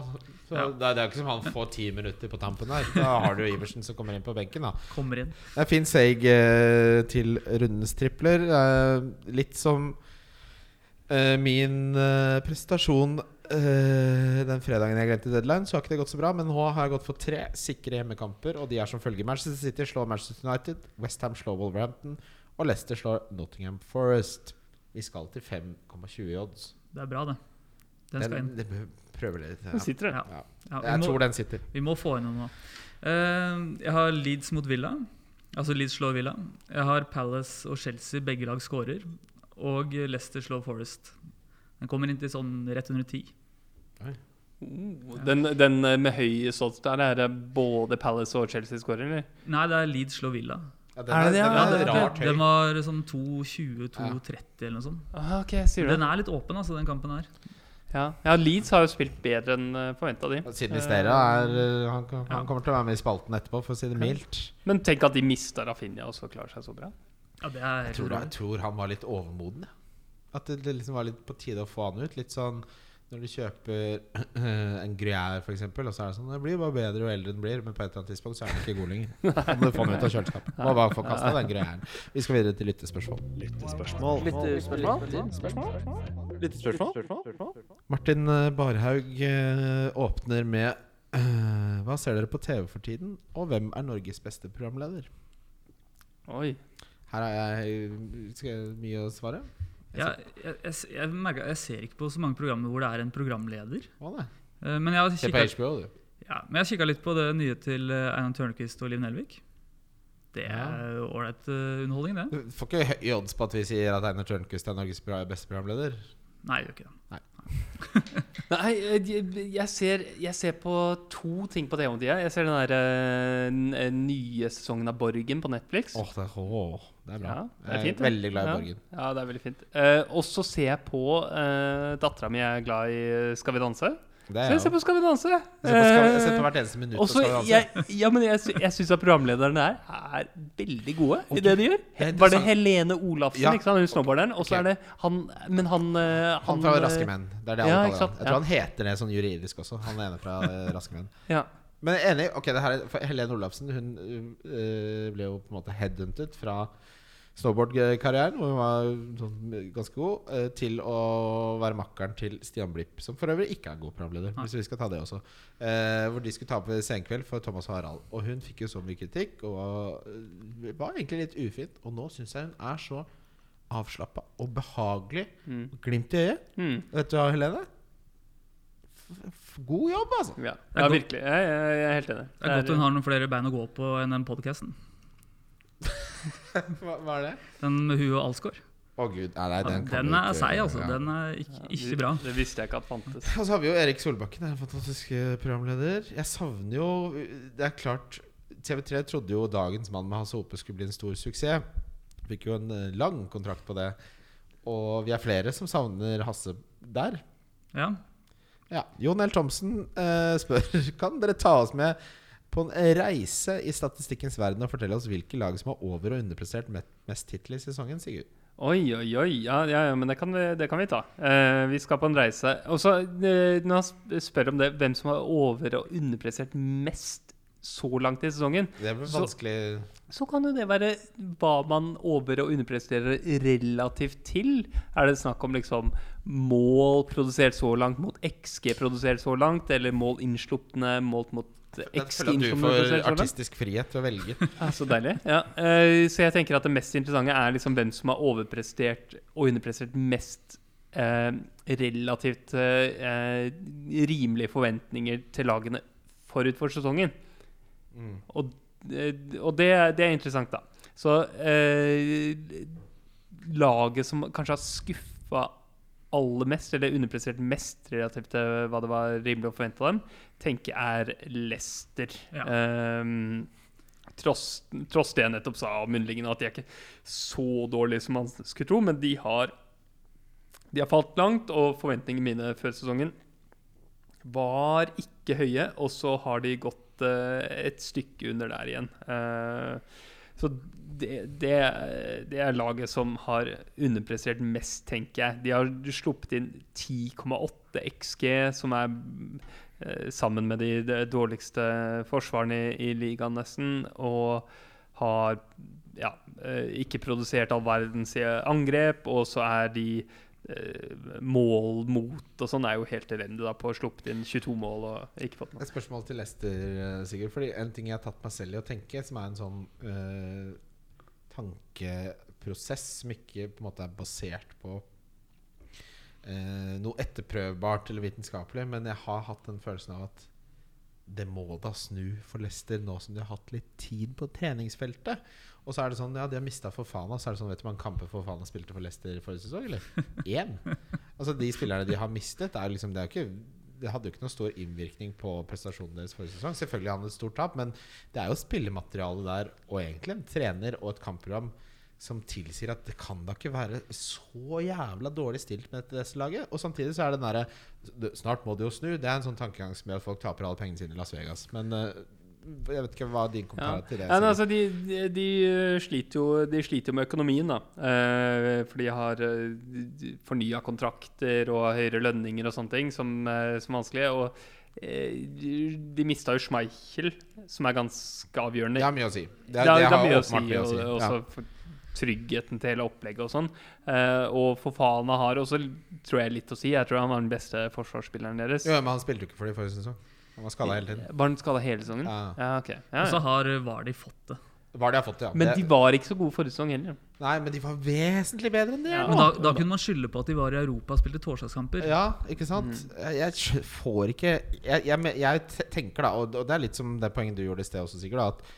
Ja. det, er, jo ikke som han får ti minutter på tampen der. Da har du Iversen som kommer inn på benken. da Kommer inn. Det er fin seig eh, til rundens tripler. Eh, litt som eh, min eh, prestasjon eh, den fredagen jeg glemte deadline, så har ikke det gått så bra. Men nå har jeg gått for tre sikre hjemmekamper, og de er som følger. Manchester City slår Manchester United, Westham slår Wolverhampton, og Leicester slår Nottingham Forest. Vi skal til 5,20 odds. Det er bra, det. Den skal inn. det prøver prøver litt. Den sitter der. Ja. Ja. Ja, Jeg må, tror den sitter. vi må få inn noe nå. Uh, jeg har Leeds mot Villa. Altså Leeds slår Villa. Jeg har Palace og Chelsea, begge lag skårer. Og Leicester slår Forest. Den kommer inn til sånn rett under ti. Oh, Den, den med høy sats der, er det både Palace og Chelsea skårer, eller? Nei, det er Leeds slår Villa. Ja, den Er det ja, den ja? er rart høy. den var sånn 2.20-2.30 eller noe sånt. Ah, okay, sier du Den er litt åpen, altså, den kampen her. Ja. ja, Leeds har jo spilt bedre enn forventa, de. Siden Stera er eh, han, han Ja. kommer til å være med i spalten etterpå, for å si det mildt. Men tenk at de mista Rafinha og så klarer seg så bra. Ja, det er Jeg tror, jeg tror han var litt overmoden. At det, det liksom var litt på tide å få han ut. Litt sånn når du kjøper en gruyère, f.eks., og så er det sånn Det blir bare bedre jo eldre den blir, men på et eller annet tidspunkt så er den ikke god lenger. Da må du få den ut av kjøleskapet. Må bare få kasta den gruyèren. Vi skal videre til lyttespørsmål. Martin eh, Barhaug eh, åpner med eh, Hva ser dere på TV for tiden, og hvem er Norges beste programleder? Oi. Her har jeg jeg mye å svare. Ja, jeg, jeg, jeg, merker, jeg ser ikke på så mange programmer hvor det er en programleder. Å, nei. Eh, Men jeg har Se på kikket, HBO, du. ja, men jeg kikka litt på det nye til eh, Einar Tørnquist og Liv Nelvik. Det er ålreit uh, underholdning, det. Du får ikke høye odds på at vi sier at Einar Tørnquist er Norges beste programleder. Nei, jeg gjør ikke det. Nei, jeg, jeg, ser, jeg ser på to ting på TV om tida. Jeg ser den der uh, eh, nye sesongen av Borgen på Netflix. Åh, det, er, det er bra. Ja, det er jeg er det. veldig glad i Ja. Borgen. Ja, det er veldig fint. Uh, og så ser jeg på uh, Dattera mi er glad i Skal vi danse. Det er jeg se, på Skal vi danse. Se på Skal- på Eh, hvert eneste minutt Også, jeg, ja, men jeg, sy- jeg syns at programlederne der er veldig gode i det de gjør. er Var det. Helene Olafsen, Ja. ikke sant? hun snowboarderen? Og så Ok. er det han Men han Han, Han fra eh, Raske menn. Det er det alle ja, kaller ham. Jeg tror han heter det sånn juridisk også. Han ene fra eh, Raske menn. Ja. Men er enig. ok, det her er, Helene Olafsen Hun øh, ble jo på en måte headhuntet fra snowboardkarrieren, hvor hun var sånn ganske god, øh, til å være makkeren til Stian Blipp, som for øvrig ikke er god programleder. Hvis vi skal ta det også Eh, Hvor de skulle ta på Senkveld for Thomas og Harald. Og hun fikk jo så mye kritikk, og var egentlig litt ufint. Og nå syns jeg hun er så avslappa og behagelig. Mm. Glimt i øyet. Mm. Vet du hva, Helene? God jobb, altså. Ja, er ja virkelig. Jeg, jeg, jeg er helt enig. Det er godt hun har noen flere bein å gå på enn den podkasten. Hva, hva er det? Den med hun og Alsgaard. Å gud, nei, nei, Den, ja, den er seig, altså. ja. Den er ikke, ikke bra. Det visste jeg ikke at fantes. Og så har vi jo Erik Solbakken, er en fantastisk programleder. Jeg savner jo Det er klart TV3 trodde jo dagens mann med Hasse Hope skulle bli en stor suksess. Fikk jo en eh, lang kontrakt på det. Og vi er flere som savner Hasse der. Ja. Ja. Jon L. Thomsen eh, spør Kan dere ta oss med på en reise i statistikkens verden og fortelle oss hvilke lag som har over- og underprestert mest titler i sesongen, Sigurd? Oi, oi, oi. Ja, ja, ja men det kan vi, det kan vi ta. Eh, vi skal på en reise. Og så, eh, når han spør om det, hvem som har over- og underprestert mest så langt i sesongen, Det blir Så- vanskelig så kan jo det være hva man over- og underpresterer relativt til. Er det snakk om liksom mål produsert så langt mot XG produsert så langt, eller mål innslupne målt mot Jeg føler at du får artistisk frihet til å velge. Ja, så deilig. Ja. eh, så jeg tenker at det mest interessante er liksom hvem som har overprestert og underprestert mest eh, relativt eh, rimelige forventninger til lagene forut for sesongen. Mm. Og, eh, og det, det er interessant, da. Så eh, laget som kanskje har skuffa aller mest, eller underprestert mest relativt til hva det var rimelig å forvente av dem, tenker er Leicester. Ja. Um, tross, tross det jeg nettopp sa om munnlingene, at de er ikke så dårlige som man skulle tro, men de har de har falt langt, og forventningene mine før sesongen var ikke høye, og så har de gått uh, et stykke under der igjen. Eh, så det, det, det er laget som har underprestert mest, tenker jeg. De har sluppet inn 10,8 XG, som er eh, sammen med de, dårligste forsvarene i, i ligaen, nesten. Og har ja, eh, ikke produsert all verdens angrep, og så er de eh, mål mot og sånn er jo helt elendig da på å sluppet inn 22 mål og ikke fått noe. Et spørsmål til Lester, eh, Sigurd. Fordi En ting jeg har tatt meg selv i å tenke, som er en sånn eh, tankeprosess som ikke på en måte er basert på eh, noe etterprøvbart eller vitenskapelig, men jeg har hatt den følelsen av at det må da snu for Leicester nå som de har hatt litt tid på treningsfeltet. Og så er det sånn, ja, de har mista Fofana. Så er det sånn, vet du hvor mange kamper Fofana spilte for Leicester forrige sesong? Eller? Én. Altså, de spillerne de har mistet, er liksom, det, er ikke, det hadde jo ikke noen stor innvirkning på prestasjonen deres forrige sesong. Selvfølgelig hadde han et stort tap, men det er jo spillemateriale der, og egentlig en trener og et kampprogram som tilsier at det kan da ikke være så jævla dårlig stilt med dette DS-laget. Og samtidig så er det den derre Snart må det jo snu. Det er en sånn tankegang som gjør at folk taper alle pengene sine i Las Vegas. Men eh, jeg vet ikke hva din kommentar ja. til det. Ja, altså, de, de, de eh, sliter jo De sliter jo med økonomien, da. Eh, for de har uh, fornya kontrakter og høyere lønninger og sånne ting som, eh, som er vanskelig. Og eh, de, mista jo Schmeichel, som er ganske avgjørende. Det har mye å si. Det, Det, er- det har har mye å si, åpenbart mye å si. og også Ja. Tryggheten til hele opplegget og sånn. Uh, og Fofana har også, tror jeg, litt å si. Jeg tror han var den beste forsvarsspilleren deres. Jo, men han spilte jo ikke for de forrige sesong. Han var skada hele tiden. Var han skada hele sesongen? Ja. Ja, ok. Ja, Og så ja. har Vardi fått det. Var de har fått det, ja. Men de var ikke så gode forrige sesong heller. Nei, men de var vesentlig bedre enn det. Ja. Men da, da kunne man skylde på at de var i Europa og spilte torsdagskamper. Ja, ikke sant? Mm. Jeg, får ikke jeg, jeg, jeg tenker da, og det er litt som det poenget du gjorde i sted også, Sigurd, at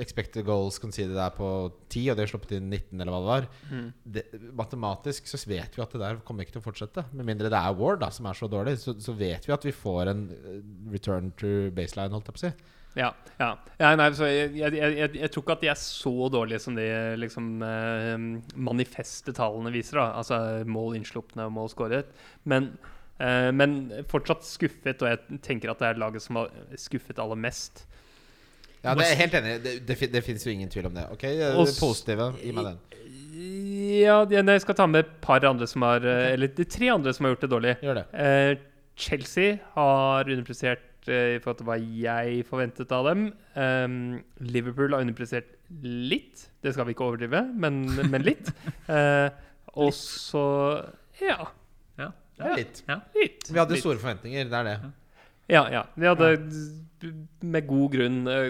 expected goals conceded er på 10, og de har sluppet inn 19, eller hva det var. Mm. Det, matematisk så vet vi at det der kommer ikke til å fortsette. Med mindre det er Ward da, som er så dårlig, så, så vet vi at vi får en eh, return to baseline, holdt jeg på å si. Ja. ja. ja nei, jeg, jeg, jeg, jeg tror ikke at de er så dårlige som de liksom, eh, manifeste tallene viser. Da. Altså mål innslupne og mål skåret. Men, eh, men fortsatt skuffet, og jeg tenker at det er laget som har skuffet aller mest. Ja, det er helt enig. Det, det, det fins jo ingen tvil om det. Ok, det Positive, gi meg den. Ja, jeg skal ta med et par andre som har okay. Eller de tre andre som har gjort det dårlig. Gjør det. Eh, Chelsea har underprestert eh, i forhold til hva jeg forventet av dem. Um, Liverpool har underprestert litt. Det skal vi ikke overdrive, men, men litt. Eh, og så Ja, Ja. Det er litt. litt. Vi hadde litt. store forventninger. Det er det. Ja, ja. Vi hadde med god grunn, eh,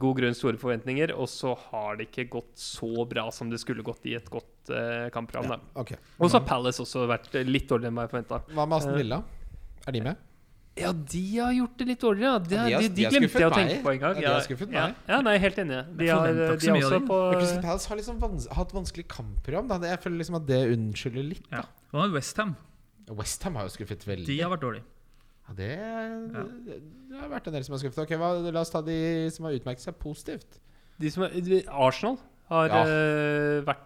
god grunn store forventninger, og så har det ikke gått så bra som det skulle gått i et godt uh, kampprogram. Ja, okay. Og så har Palace også vært eh, litt dårligere enn hva jeg forventa. Hva med Aston Villa? Er de med? Ja, de har gjort det litt dårligere. De, Ja, de, de de, de glemte jeg å tenke meg. på en gang. Ja, de har skuffet meg. ja, nei, helt enig. De har, de er også på Crystal Palace har liksom vans hatt vanskelig kampprogram. Da. Jeg føler liksom at det unnskylder litt. Ja. Hva med Westham? Westham har jo skuffet veldig. De har vært dårlige. Ja, det, det har vært en del som har skuffet. Ok, hva, La oss ta de som har utmerket seg positivt. de som er, Arsenal har Ja. uh, vært,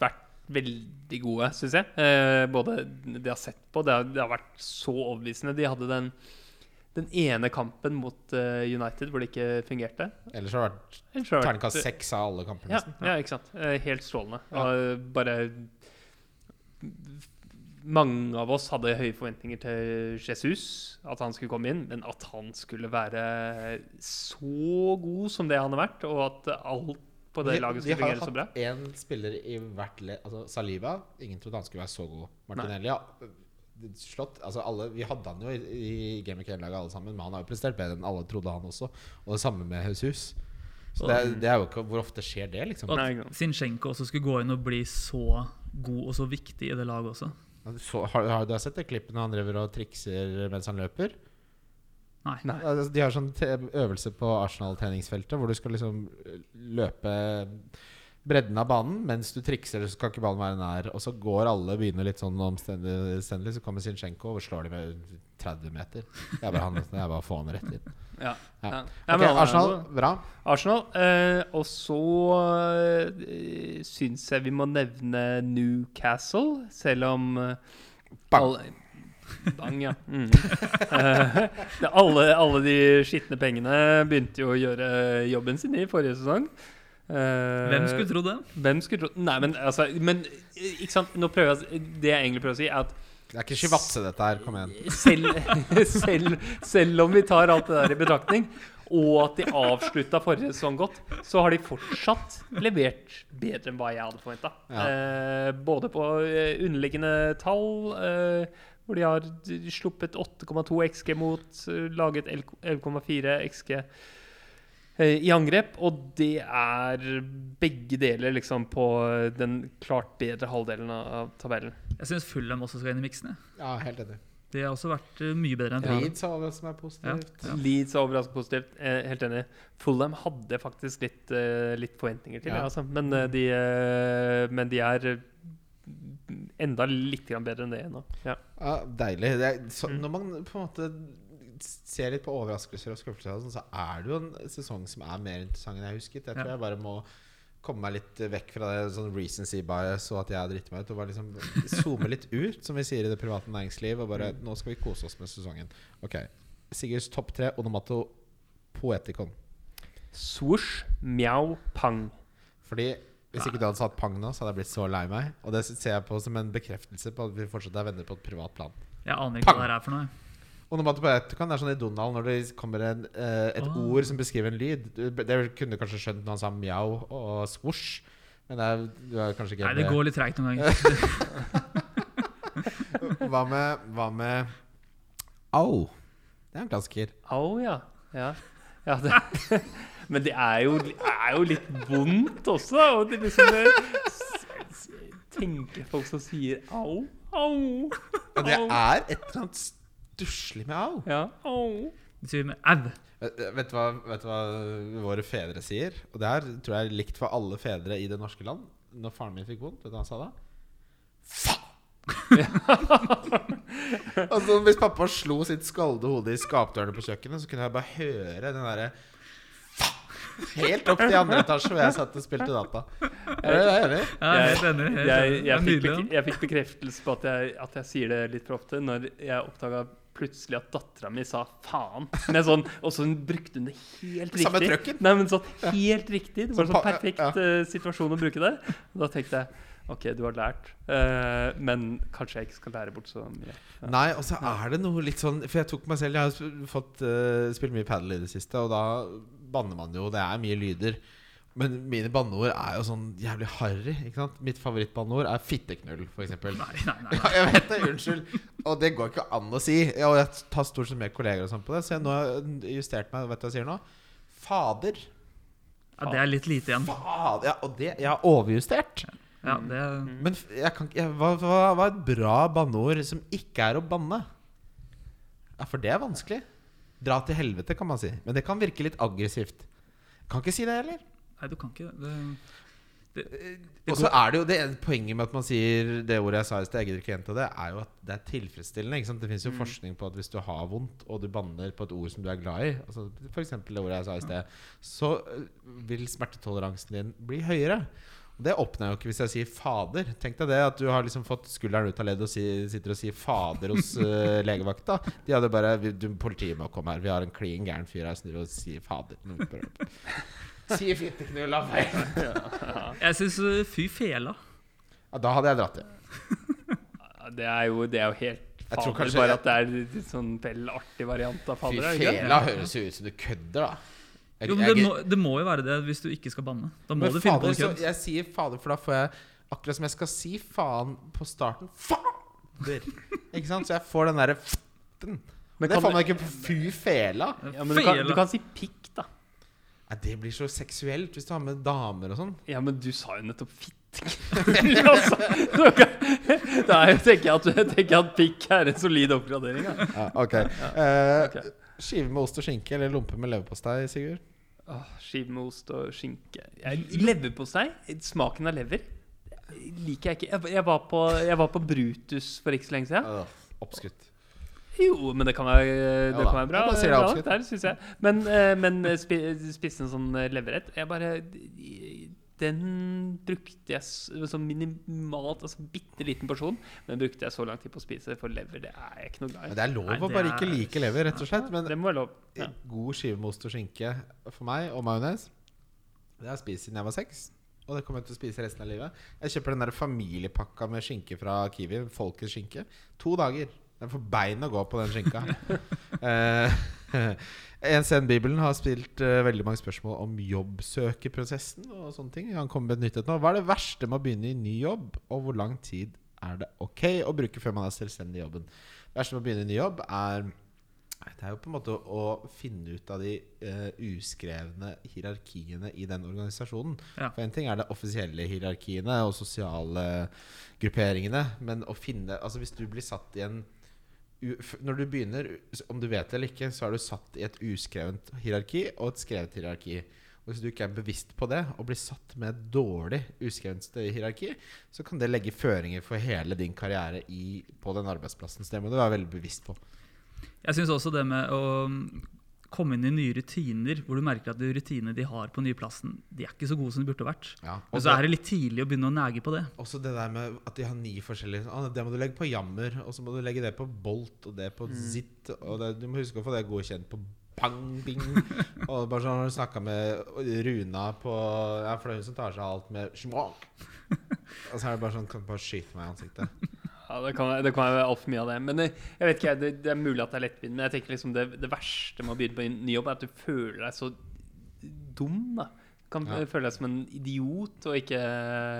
vært veldig gode, syns jeg. Eh, både de har sett på, det har, det har vært så overbevisende. De hadde den, den ene kampen mot uh, United hvor det ikke fungerte. Ellers har det vært terningkast seks av alle kampene. Ja, ja, ikke sant. Helt strålende. Ja. Bare Mange av oss hadde høye forventninger til Jesus, at han skulle komme inn. Men at han skulle være så god som det han har vært, og at alt på det De- laget skulle har fungere så bra. hatt én spiller i hvert ledd. Altså Saliba. Ingen trodde han skulle være så god. Martinelli ja, Slott, altså alle, Vi hadde han jo i, i Game of Game-laget alle sammen, men han har jo prestert bedre enn alle trodde, han også. Og det samme med Jesus. Så det, det er jo ikke Hvor ofte skjer det, liksom? At Sinchenko også skulle gå inn og bli så god og så viktig i det laget også. Så, har, har du sett det klippet når han driver og trikser mens han løper? Nei. Nei. Altså, De har sånn øvelse på Arsenal-treningsfeltet hvor du skal liksom løpe bredden av banen mens du trikser, så kan ikke ballen være nær. Og så går alle begynner litt sånn omstendelig, så kommer Zinchenko og slår de med 30 meter. Det er bare han, det er bare å få han rett inn. Ja. Ja. Ja. Ja, Ok, men han er Arsenal, bra. Arsenal. Eh, og så eh, syns jeg vi må nevne Newcastle, selv om eh, Bang. alle- Bang, ja. Mm. Eh, alle, alle de skitne pengene begynte jo å gjøre jobben sin i forrige sesong. Eh, Hvem skulle tro det? Hvem skulle tro Nei, men altså Men ikke sant? Nå prøver jeg Det jeg egentlig prøver å si, er at Det er ikke Shivatse, dette her. Kom igjen. selv, selv, selv om vi tar alt det der i betraktning, og at de avslutta forrige sesong godt, så har de fortsatt levert bedre enn hva jeg hadde forventa. Ja. Eh, både på eh, underliggende tall, eh, hvor de har sluppet 8,2 XG mot, eh, laget 11,4 XG i angrep, og det er begge deler liksom på den klart bedre halvdelen av tabellen. Jeg syns Fulham også skal inn i miksen. Ja, helt enig. Det har også vært eh, mye bedre enn. Leeds har som er positivt. Ja. Leeds er overraskende positivt. Eh, helt enig. Fulham hadde faktisk litt, eh, litt forventninger til, Ja. ja. altså. men, eh, de, eh, men de er eh, enda litt bedre enn det ennå. Ja. Ja, deilig. Det er, så, Mm. Når man på en måte ser litt på overraskelser og skuffelser, sånn, så er det jo en sesong som er mer interessant enn jeg husket. Jeg tror Ja. jeg bare må komme meg litt vekk fra det sånn recency bias og at jeg driter meg ut. Og bare liksom zoome litt ut, som vi sier i det private næringsliv. Og bare nå skal vi kose oss med sesongen. Ok, Sigurds topp tre onomato poetikon. Swoosh, mjau, pang. Fordi hvis ikke du hadde satt pang nå, så hadde jeg blitt så lei meg. Og det ser jeg på som en bekreftelse på at vi fortsatt er venner på et privat plan. Jeg aner ikke hva det er for noe. Onomatopoeticon er sånn i Donald når det kommer en, eh, et oh. ord som beskriver en lyd. Det kunne du kanskje skjønt når han sa mjau og svosj, Men det er, du er kanskje ikke Nei, det går litt treigt noen ganger. Hva med, hva med Au. Det er en klassiker. Au, ja. Ja. ja det, men det er jo, er jo litt vondt også. Og det liksom Tenker folk som sier au, au, Og det er et eller annet stusslig med au. Ja, au. De sier med au. Vet, vet, du hva, vet du hva våre fedre sier? Og det her tror jeg er likt for alle fedre i det norske land. Når faren min fikk vondt, vet du hva han sa da? Faen! altså Hvis pappa slo sitt skalde hode i skapdørene på kjøkkenet, så kunne jeg bare høre den derre Helt opp til andre etasje hvor jeg satt og spilte data. Er du enig? Ja, jeg helt enig. Helt Jeg, jeg, fikk, jeg fikk bekreftelse på at jeg, at jeg sier det litt for ofte, når jeg oppdaga plutselig at dattera mi sa faen. Med sånn, og så brukte hun det helt riktig. Samme trøkken. Nei, men sånn helt riktig. Det var en sånn perfekt ja. uh, situasjon å bruke det. Da tenkte jeg OK, du har lært, uh, men kanskje jeg ikke skal lære bort så mye. Ja. Nei, og så er det noe litt sånn For jeg tok meg selv Jeg har fått uh, spilt mye padel i det siste, og da banner man jo. Det er mye lyder. Men mine banneord er jo sånn jævlig harry. Ikke sant? Mitt favorittbanneord er fitteknull, f.eks. Nei, nei, nei. nei. Ja, jeg vet det, unnskyld. Og det går ikke an å si. Og jeg tar stort sett med kolleger og sånn på det, så jeg nå har jeg justert meg. Vet du hva jeg sier nå? Fader. Ja, det er litt lite igjen. Fader. Ja, og det Jeg har overjustert. Ja, det Men jeg kan, jeg, hva, hva, hva er et bra banneord som ikke er å banne? Ja, For det er vanskelig. Dra til helvete, kan man si. Men det kan virke litt aggressivt. Kan ikke si det heller. Nei, du kan ikke det. Og så er det jo det poenget med at man sier det ordet jeg sa i sted, jeg gidder ikke gjenta det, er jo at det er tilfredsstillende. Det fins jo forskning på at hvis du har vondt, og du banner på et ord som du er glad i, altså f.eks. det ordet jeg sa i sted, så øh, vil smertetoleransen din bli høyere. Det oppnår jeg jo ikke hvis jeg sier 'fader'. Tenk deg det at du har liksom fått skulderen ut av ledd og si, sitter og sier 'fader' hos uh, legevakta. De hadde bare 'Politiet må komme her. Vi har en klin gæren fyr her som driver og sier 'fader'. Sier fitteknulla feil. Jeg syns fy fela. Ja, da hadde jeg dratt hjem. Det er jo, det er jo helt Jeg fader, kanskje- bare at det er litt sånn vel artig variant av Fy fader. er det? fela høres jo ut som du kødder, da. Jeg- Jo, men jeg- det må, det må jo være det hvis du ikke skal banne. Da må du finne på noe kødd. Jeg sier fader, for da får jeg Akkurat som jeg skal si faen på starten. Fader! Ikke sant? Så jeg får den derre f***en. Men Det får man ikke på fy fela. Ja, men du kan, du kan si pikk, Nei, det blir så seksuelt hvis du har med damer og sånn. Ja, men du sa jo nettopp fitt. altså, da er tenker jeg at, jeg tenker at pikk er en solid oppgradering. Ja. Ja, ok Eh, Ok. Skive med ost og skinke eller lompe med leverpostei, Sigurd? Oh, Skive med ost og skinke. Leverpostei? Smaken av lever liker jeg ikke. Jeg, jeg, var på, jeg var på Brutus for ikke så lenge siden. Uh, Oppskrytt. Jo, men det kan være, det Ja kan være bra. Det bra der, synes jeg. Men, eh, men spi, spiste en sånn eh, leverrett. Jeg bare Den brukte jeg sånn minimalt, altså bitte liten porsjon. Men brukte jeg så lang tid på å spise, for lever det er jeg ikke noe glad i. det er lov Nei, å bare er- ikke like lever, rett og slett. Men Det må være lov. Ja. god skive med ost og skinke for meg, og majones, det har jeg spist siden jeg var seks. Og det kommer jeg til å spise resten av livet. Jeg kjøper den der familiepakka med skinke fra Kiwi. Folkets skinke. To dager. Den får bein å gå på den skinka. En NCN Bibelen har spilt uh, veldig mange spørsmål om jobbsøkeprosessen og sånne ting. Han kommer med et nytt et nå. Hva er det verste med å begynne i ny jobb, og hvor lang tid er det ok å bruke før man er selvstendig i jobben? Det verste med å begynne i ny jobb er det er jo på en måte å finne ut av de uh, uskrevne hierarkiene i den organisasjonen. Ja. For en ting er det offisielle hierarkiene og sosiale grupperingene. Men å finne Altså hvis du blir satt i en Når du begynner, om du vet det eller ikke, så er du satt i et uskrevent hierarki og et skrevet hierarki. Og Hvis du ikke er bevisst på det og blir satt med et dårlig uskrevent hierarki, så kan det legge føringer for hele din karriere i, på den arbeidsplassen. Så det må du være veldig bevisst på. Jeg syns også det med å komme inn i nye rutiner hvor du merker at de rutinene de har på nye plassen, de er ikke så gode som de burde vært. Ja. Men så er det litt tidlig å begynne å nege på det. Også det der med at de har ni forskjellige ah, Det må du legge på jammer, og så må du legge det på bolt, og det på zitt. Og det, du må huske å få det godkjent på pang, bing. og bare sånn har du snakka med Runa på Ja, for det er hun som tar seg av alt med smak. Og så er det bare sånn Kan du bare skyte meg i ansiktet? Ja, det kan, det kan være altfor mye av det. Men jeg vet ikke, det, det er mulig at det er lettvint. Men jeg tenker liksom det, det verste med å begynne på en ny jobb, er at du føler deg så dum. da Du kan Ja. føle deg som en idiot og ikke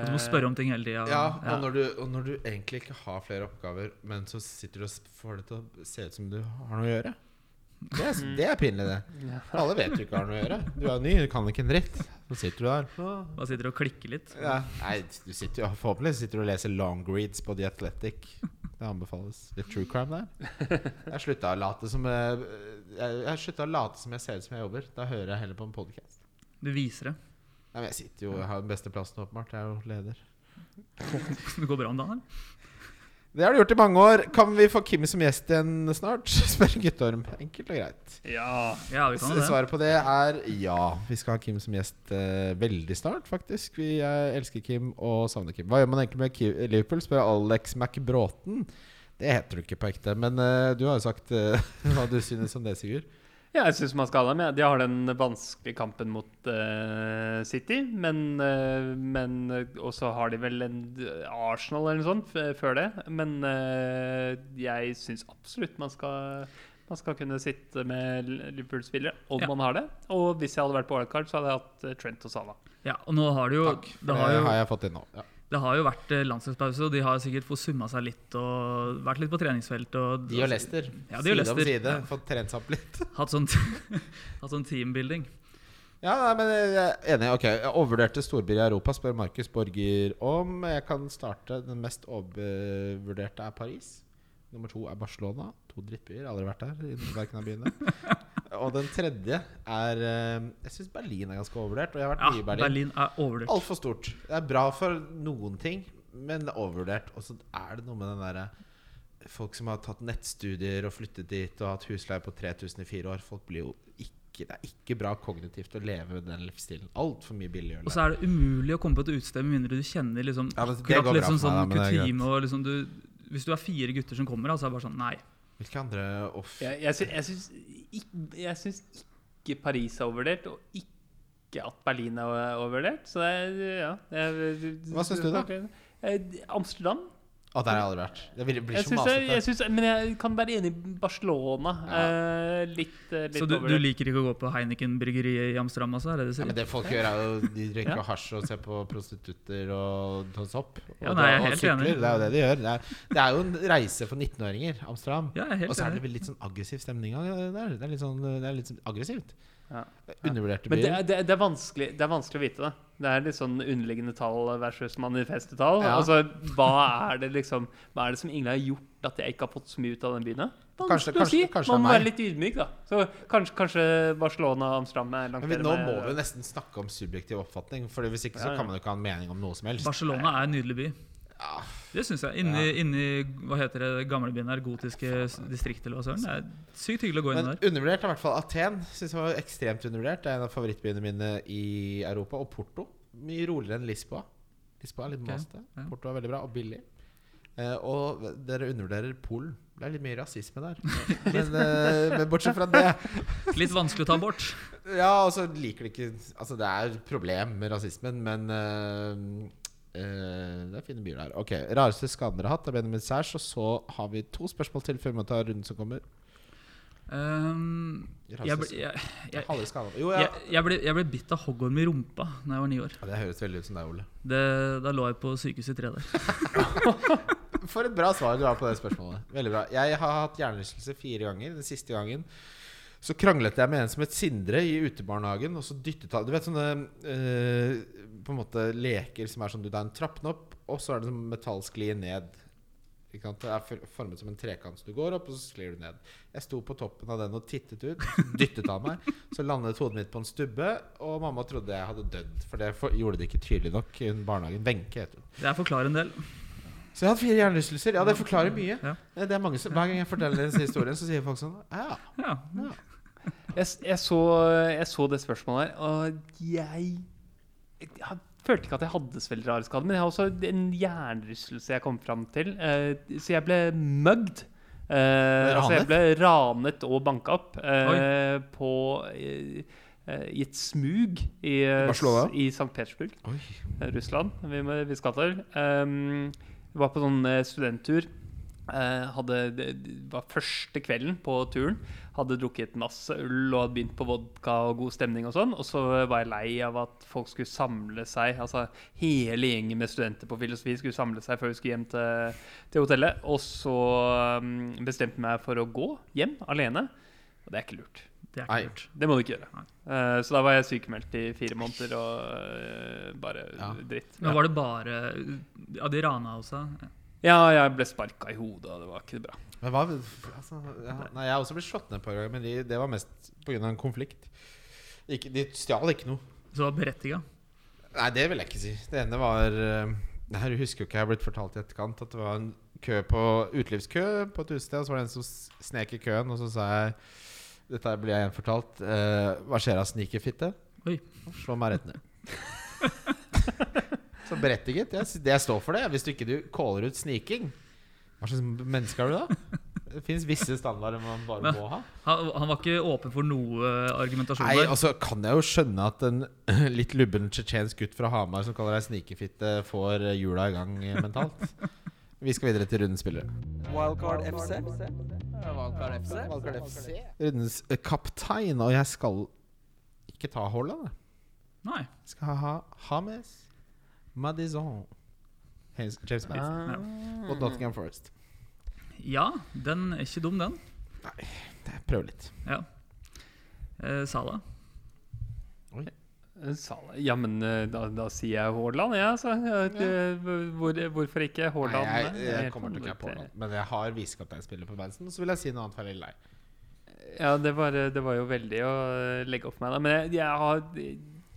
Du må spørre om ting hele tida. Ja, og når, du, og når du egentlig ikke har flere oppgaver, men så sitter du og får det til å se ut som du har noe å gjøre. Det er, det er pinlig, det. For alle vet du ikke har noe å gjøre. Du er ny, du kan ikke en dritt. Så sitter du der. Bare sitter og klikker litt. Ja. Nei, du sitter jo forhåpentligvis sitter du og leser long reads på The Athletic. Det anbefales. Litt true crime der. Jeg slutta å late som jeg, jeg, jeg slutta å late som jeg ser ut som jeg jobber. Da hører jeg heller på en podcast Du viser det. Nei, men Jeg sitter jo Jeg har den beste plassen, åpenbart. Jeg er jo leder. Det går bra om dagen, eller? Det har du gjort i mange år. Kan vi få Kim som gjest igjen snart? Spør Guttorm. Enkelt og greit. Ja. Ja, vi kan det. Svaret på det er ja. Vi skal ha Kim som gjest eh, veldig snart, faktisk. Vi eh, elsker Kim og savner Kim. Hva gjør man egentlig med Kim Liverpool? spør Alex McBråten. Det heter du ikke på ekte, men eh, du har jo sagt eh, hva du synes om det, Sigurd. Ja, jeg syns man skal ha dem. Ja. De har den vanskelige kampen mot eh, City, men, uh, men Og så har de vel en Arsenal eller noe sånt før det. Men eh, jeg syns absolutt man skal man skal kunne sitte med Liverpool-spillere om Ja. man har det. Og hvis jeg hadde vært på wildcard, så hadde jeg hatt eh, Trent og Salah. Ja, og nå har du jo Takk. Det har jo, har jeg fått inn nå. Ja. det har jo vært eh, landslagspause, og de har sikkert fått summa seg litt og vært litt på treningsfelt. Og, De og Lester. Ja, de og side om side. Ja. Fått trent seg opp litt. Hatt sånn, hatt sånn teambuilding. Ja, nei, men jeg er enig. Ok, Overvurderte storbyer i Europa, spør Markus Borger om. Jeg kan starte. Den mest overvurderte er Paris. Nummer to er Barcelona. To drittbyer. Aldri vært der. i verken av byene. Og den tredje er eh, Jeg syns Berlin er ganske overvurdert. Og jeg har vært Ja, mye i Berlin. Berlin er overvurdert. Altfor stort. Det er bra for noen ting, men det er overvurdert. Og så er det noe med den derre Folk som har tatt nettstudier og flyttet dit og hatt husleie på 3000 i fire år. Folk blir jo ikke Det er ikke bra kognitivt å leve med den livsstilen. Altfor mye billig Og så er det umulig å komme på et utested med mindre du kjenner liksom, Ja, det- det akkurat liksom sånn meg, det kutyme. Og liksom du, hvis du er fire gutter som kommer, da, så er det bare sånn Nei. Hvilke andre off... Jeg, jeg, syns, ikke, ikke Paris er overvurdert, og ikke at Berlin er overvurdert. Så det er ja jeg, Hva syns du, da? Eh, Amsterdam. Å, der har jeg aldri vært. Det blir, blir Jeg så masete. jeg, jeg synes, men jeg kan være enig i Barcelona. Eh, litt eh, litt Så du, du liker ikke å gå på Heineken-bryggeriet i Amsterdam, altså? Er det det Ja, men det folk gjør, er jo De drikker Ja. hasj og ser på prostitutter og tar sopp. Og, Ja, nei, jeg er og helt sykler. enig. Det er jo det de gjør. Det er, det er jo en reise for 19-åringer. Amsterdam. Ja, jeg er Og så er det vel litt sånn aggressiv stemning der. Det er litt sånn, det er litt sånn aggressivt. Ja. Undervurderte Men det det, det, er det er vanskelig å vite det. Det er litt sånn underliggende tall versus manifeste tall. Ja. Altså, hva er det liksom Hva er det som egentlig har gjort at jeg ikke har fått så mye ut av den byen? Kanskje- å kanskje- si. kanskje Man må være litt ydmyk, da. Så kanskje, kanskje Barcelona og Amsterdam er langt Men bedre nå med- må vi jo nesten snakke om subjektiv oppfatning. For hvis ikke så kan man jo ikke ha en mening om noe som helst. Barcelona er en nydelig by. Ja, Det syns jeg. Inni, inni hva heter det, gamlebyen her, gotiske distriktet eller hva søren. Det er sykt hyggelig å gå inn Men der. undervurdert er i hvert fall Aten. Synes jeg var ekstremt undervurdert. Det er en av favorittbyene mine i Europa. Og Porto. Mye roligere enn Lisboa. Lisboa er litt okay. maste. ja. Porto er veldig bra og billig. Uh, og dere undervurderer Polen. Det er litt mye rasisme der. Men, uh, men bortsett fra det Litt vanskelig å ta bort. Ja, og så liker de ikke Altså, det er problem med rasismen, men eh, eh, Det er fine byer der. Ok, Rareste skaden dere har hatt, er Benjamin Sæsj. Og så har vi to spørsmål til før vi må ta runden som kommer. Um, jeg, ble, jeg, jeg, Jo, ja. jeg, jeg, ble, jeg ble bitt av hoggorm i rumpa da jeg var ni år. ja. Det høres veldig ut som deg, Ole. Det, da lå jeg på sykehuset i tre dager. For et bra svar du har på det spørsmålet. Veldig bra. Jeg har hatt hjernerystelse fire ganger. Den siste gangen så kranglet jeg med en som het Sindre i utebarnehagen. Og så dyttet han Du vet sånne eh, på en måte leker som er sånn du er en trappen opp, og så er det sånn metallsklie ned. Ikke sant? Det er formet som en trekant. Så du går opp, og så sklir du ned. Jeg sto på toppen av den og tittet ut. Dyttet av meg. Så landet hodet mitt på en stubbe, og mamma trodde jeg hadde dødd. For det for, gjorde det ikke tydelig nok i barnehagen. Wenche het hun. Det forklarer en del. Så jeg har hatt fire hjernerystelser. Ja, det forklarer mye. Ja. Det er mange som, Hver gang jeg forteller denne historien, så sier folk sånn Ja, Ja. ja. Jeg, jeg, så, jeg så det spørsmålet her, og jeg, jeg følte ikke at jeg hadde så veldig rare skader. Men jeg har også en hjernerystelse jeg kom fram til. Uh, så jeg ble mugged. Uh, altså jeg ble ranet og banka opp uh, på eh, eh, I et smug i, eh, i St. Petersburg. Oi. Eh, Russland, vi, vi skal til. Um, vi var på sånn eh, studenttur. Eh, hadde, det var første kvelden på turen. Hadde drukket masse øl og hadde begynt på vodka og god stemning. Og sånn Og så var jeg lei av at folk skulle samle seg. Altså Hele gjengen med studenter på filosofi skulle samle seg før vi skulle hjem til, til hotellet. Og så um, bestemte jeg meg for å gå hjem alene. Og det er ikke lurt. Det er ikke lurt. Det må du ikke gjøre. Eh, så da var jeg sykemeldt i fire måneder og uh, bare Ja. dritt. Men var det bare Ja, de rana også? Ja, jeg ble sparka i hodet, og det var ikke bra. Men hva altså, ja, Nei, jeg har også blitt slått ned et par ganger, men de, det var mest pga. en konflikt. Ikke, de stjal ikke noe. Så det var berettiga? Nei, det vil jeg ikke si. Det ene var uh, Det her husker jo ikke jeg har blitt fortalt i etterkant. At det var en kø på utelivskø på et utested, og så var det en som snek i køen, og så sa jeg Dette blir jeg gjenfortalt. Eh, hva skjer av snikerfitte? Slå meg rett ned. så berettiget. Jeg, det jeg står for det. Hvis du ikke du caller ut sniking, hva slags menneske er du da? Det fins visse standarder man bare Men- må ha. Han, han var ikke åpen for noe argumentasjon Nei, der? altså kan jeg jo skjønne at en litt lubben tsjetsjensk gutt fra Hamar som kaller deg snikefitte, får hjula i gang eh, mentalt. Vi skal videre til rundens spillere. Wildcard FC. Wildcard FC. Wildcard FC. Rundens eh, kaptein, og jeg skal ikke ta Haaland. jeg. Nei. Jeg skal ha Hames Madison. James James Madison. og Nottingham Forest. Ja, den er ikke dum, den. Nei, prøv litt. Ja. Eh, Sala. Oi. Sala. Ja, men eh, da, da sier jeg Haaland, ja, altså. Ja. ikke, Hvor, hvorfor ikke Haaland? jeg, er jeg kommer til å cappe. Haaland, men jeg har visekapteinspiller på Benson. Så vil jeg si noe annet for Lille Lei. Ja, det var, det var jo veldig å legge opp meg, da. Men jeg, jeg har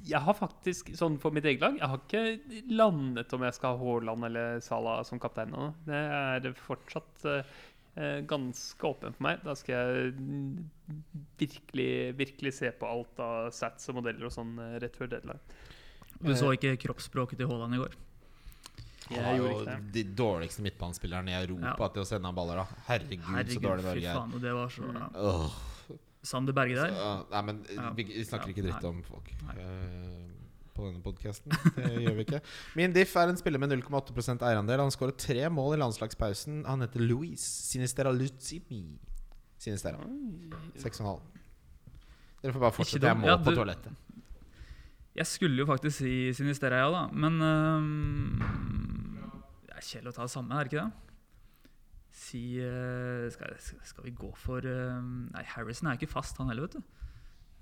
jeg har faktisk, sånn for mitt eget lag, jeg har ikke landet om jeg skal ha Haaland eller Salah som kaptein nå. Det er fortsatt eh, ganske åpent for meg. Da skal jeg mm, virkelig, virkelig se på alt av sats og modeller og sånn eh, rett før deadline. Du så ikke kroppsspråket til Haaland i går? Jeg Han har jo de dårligste midtbanespillerne i Europa Ja. til å sende han baller, da. Herregud, så Herregud, dårlig fy Norge er. faen. Det var så ja. Åh. Sander Berge der. Så, nei, men Ja. vi, vi snakker ikke dritt om folk eh, på denne podkasten. Det gjør vi ikke. Min diff er en spiller med 0,8% eierandel. Han skåret tre mål i landslagspausen. Han heter Louis Sinistera Luzimi. Sinistera. 6,5. Dere får bare fortsette. Jeg må Ja, på toalettet. Jeg skulle jo faktisk si Sinistera, ja, da. Men um, Det er kjedelig å ta det samme, er det ikke det? Si øh, skal, skal vi gå for Nei, Harrison er ikke fast, han heller, vet du.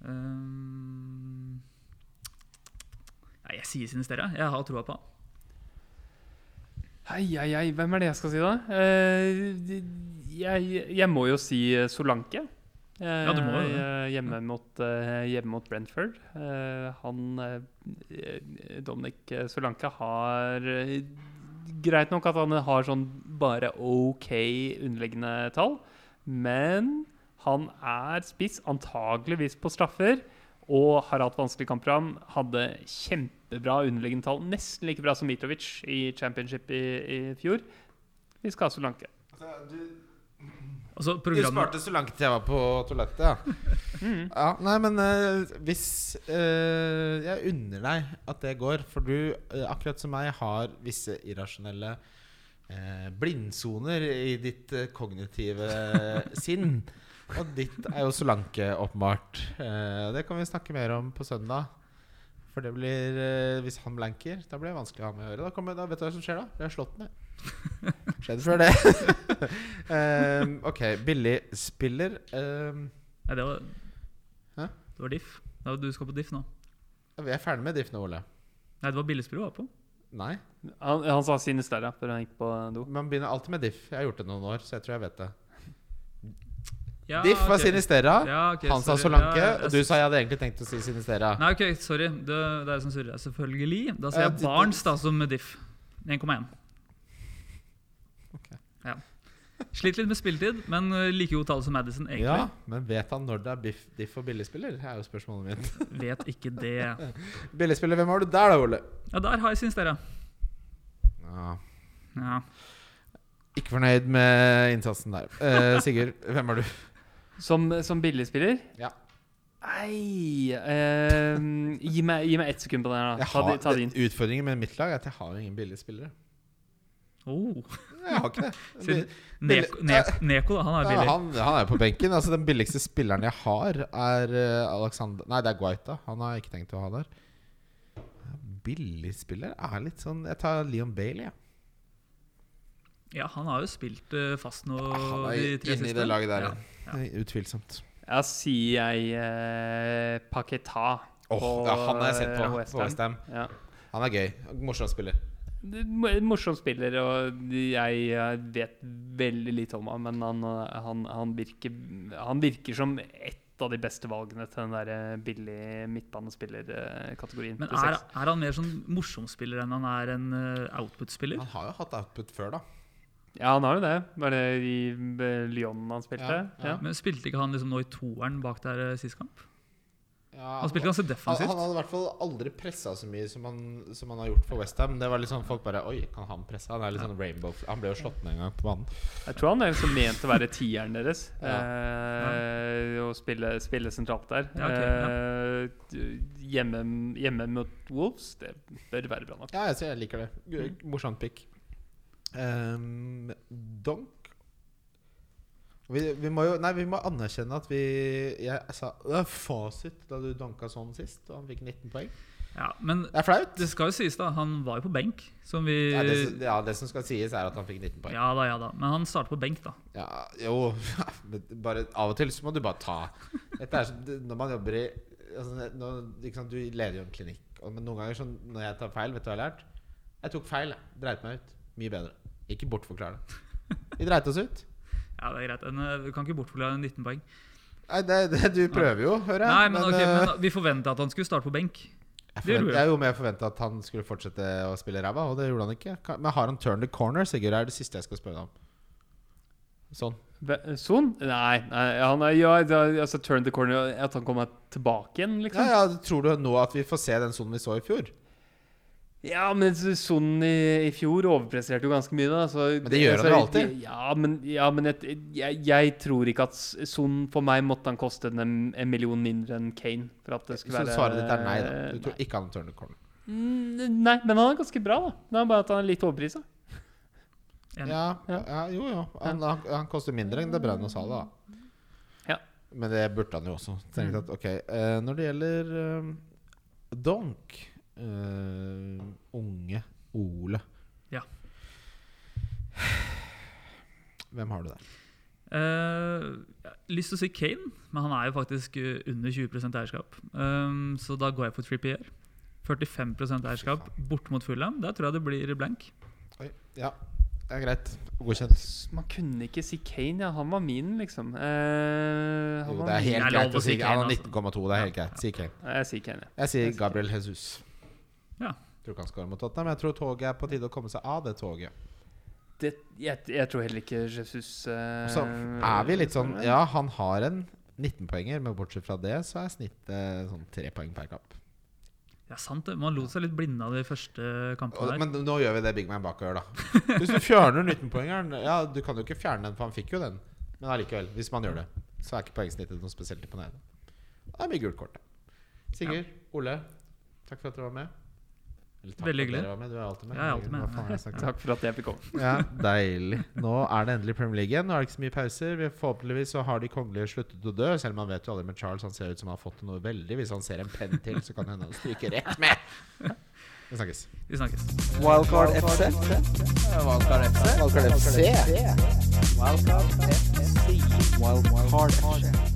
Um, nei, jeg sier Sinistera. Jeg har troa på han. Hei, hei, hei, hvem er det jeg skal si, da? Uh, jeg, jeg må jo si eh, Solanke. Uh, Ja, du må jo det. eh, hjemme, mot, eh, hjemme mot Brentford. Eh, han eh, Dominic Solanke har eh, Greit nok at han har sånn bare OK underliggende tall, men han er spiss, antageligvis på straffer, og har hatt vanskelige kampprogram. Hadde kjempebra underliggende tall, nesten like bra som Mitrovic i championship i, i fjor. Vi skal ha Solanke. Altså, Du programmet sparte så langt jeg var på toalettet, ja. Mm. ja nei, men uh, hvis uh, Jeg unner deg at det går, for du, uh, akkurat som meg, har visse irrasjonelle eh, blindsoner i ditt kognitive sinn. Og ditt er jo Solanke, åpenbart. Eh, det kan vi snakke mer om på søndag. For det blir Hvis han blanker, da blir det vanskelig å ha med å gjøre. Da, kommer, da vet du hva som skjer da? Blir jeg slått ned. Skjedde før det. um, ok, billig spiller. Um, Nei, det var Hæ? Det var diff. Det var, du skal på diff nå. vi er ferdig med Diff nå, Ole. Nei, det var billigspill du var på. Nei. Han, han sa Sinisterra før han gikk på do. Man begynner alltid med Diff. Jeg har gjort det noen år, så jeg tror jeg vet det. Ja, Diff var okay. Sinistera. Ja, okay, Han sa sorry. Solanke. Ja, og du sa jeg hadde egentlig tenkt å si Sinistera. Nei, ok, sorry. Det, det er som surrer. Selvfølgelig. Da sier jeg Barnes da som diff. 1,1. Ja. Sliter litt med spilletid, men eh, like god tall som Madison, egentlig. Ja, men vet han når det er biff, diff og billigspiller? er jo spørsmålet mitt. Vet ikke det. Billigspiller, hvem har du der da, Ole? Ja, der har jeg Sinstera. Ja. Ja. Ikke fornøyd med innsatsen der. Eh, Sigurd, hvem er du? Som, som billigspiller? Ja. Nei eh, gi, meg, gi meg ett sekund på den her, da. Jeg Ta, har, ta din. Utfordringen med mitt lag er at jeg har jo ingen billige spillere. Oh. Jeg har ikke det. Siden Neko, Neko, da, han er Ja, billig. han, han er på benken. Altså Den billigste spilleren jeg har, er eh, Alexander Nei, det er Guaita. Han har jeg ikke tenkt å ha der. Billigspiller er litt sånn Jeg tar Leon Bailey, jeg. Ja, han har jo spilt eh, fast nå Han er de tre inne i det laget der, Ja. ja. Utvilsomt. Ja, sier jeg eh, Paketa. Åh, på, ja, han har jeg sett på. eh, på West Ham. West Ham. Ja. Han er gøy. Morsom spiller. Er Morsom spiller, og jeg vet veldig lite om ham. Men han, han, han, virker, han virker som et av de beste valgene til den der eh, billig midtbanespillerkategorien. Men er, er han mer sånn morsom-spiller enn han er en eh, output-spiller? Han har jo hatt output før, da. Ja, han har jo det. Var det i eh, Lyon han spilte? Ja, ja. Ja. Men Spilte ikke han liksom nå i toeren bak der sist kamp? Ja, Han spilte ganske defensivt. han hadde i hvert fall aldri pressa så mye som han, som han har gjort for Westham. Det var litt sånn folk bare Oi, kan han presse? Han er litt sånn rainbow Han ble jo slått ned en gang på banen. Jeg tror han er som mente å være tieren deres. Ja. Eh, og spille, spille sentralt der. Ja, Eh, hjemme, hjemme mot Wolves, det bør være bra nok. Ja, jeg, ser- jeg liker det. Morsomt pick. Um, donk vi, vi må jo Nei, vi må anerkjenne at vi Jeg sa det er fasit da du danka sånn sist, og han fikk 19 poeng. Ja, men Det er flaut. det skal jo sies, da. Han var jo på benk, som vi Ja, det, ja, det som skal sies, er at han fikk 19 poeng. Ja da, ja da. Men han starter på benk, da. Ja, jo bare Av og til så må du bare ta Dette er sånn Når man jobber i altså, nå, sant, Du leder jo en klinikk, og, men noen ganger sånn, når jeg tar feil, vet du hva jeg har lært? Jeg tok feil. jeg. Dreit meg ut. Mye bedre. Ikke bortforklar det. Vi dreit oss ut. Ja, det er greit. En, eh, Vi kan ikke bortforklare 19 poeng. Nei, det, det, du prøver jo, hører jeg. Nei, men, men, okay, men vi forventa at han skulle starte på benk. jeg, det forvent, jeg jo mer forventa at han skulle fortsette å spille ræva, og det gjorde han ikke. Men har han turned the corner, Sigurd? er det siste jeg skal spørre deg om. Sånn. Sånn? Son? Nei, nei han er, ja, det er- altså turn the corner At han kommer tilbake igjen, Ja, liksom. ja, Tror du nå at vi får se den sonen vi så i fjor? Ja, men Son i, i fjor overpresterte jo ganske mye, da. Så, Men det gjør han jo alltid. Ja, men, ja, men jeg, jeg, jeg tror ikke at Son For meg måtte han koste en, en million mindre enn Kane. For at det Så være svaret ditt er nei, da. Du tror nei. ikke han turner the corner? Mm, Nei, men han er ganske bra, da. Det er bare at han er litt overprisa. Ja, Ja. ja, jo, jo. Han, han, han koster mindre enn det Brønn og Sala. da. Ja. Men det burde han jo også. Tenkte at, ok, uh, Når det gjelder uh, Donk eh, Unge Ole Ja. Hvem har du der? Uh, jeg har lyst til å si Kane, men han er jo faktisk eh, under 20 eierskap. Um, så da går jeg for Trippier. 45 eierskap bort mot Fulham. Der tror jeg det blir blank. Oi, ja, det er greit. Godkjent. Man kunne ikke si Kane, ja. Han var min, liksom. Eh, han Jo, det er helt er greit å si Kane. Han har altså. 19,2. Det er helt greit. Si Kane. Jeg sier Kane, ja. Jeg sier Jeg sier Gabriel Jesus. Ja. Tror ikke han skårer mot Tottenham. Jeg tror toget er på tide å komme seg av det toget. Det, jeg, jeg tror heller ikke Jesus uh, Så er vi litt sånn. Ja, han har en 19-poenger, men bortsett fra det så er snittet sånn tre poeng per kamp. Ja, sant det. Man lot seg litt blinde av de første kampene der. men nå gjør vi det Big Man bak gjør, da. Hvis du fjerner 19-poengeren Ja, du kan jo ikke fjerne den, for han fikk jo den. Men allikevel, hvis man gjør det, så er ikke poengsnittet noe spesielt imponerende. Det er mye gult kort, da. Sigurd, Ole, takk for at dere var med. Eller takk Veldig hyggelig. dere var med. Du er alltid med. Jeg er alltid med. Hva faen har jeg sagt? Takk for at jeg fikk komme. Ja, deilig. Nå er det endelig Premier League igjen. Nå er det ikke så mye pauser. Forhåpentligvis så har de kongelige sluttet å dø. Selv om man vet jo aldri med Charles. Han ser ut som han har fått noe veldig. Hvis han ser en penn til, så kan det hende han stryker rett med. Vi snakkes. Vi snakkes. Wildcard FC. Wildcard FC. Wildcard FC. Wildcard FC. Wildcard FC.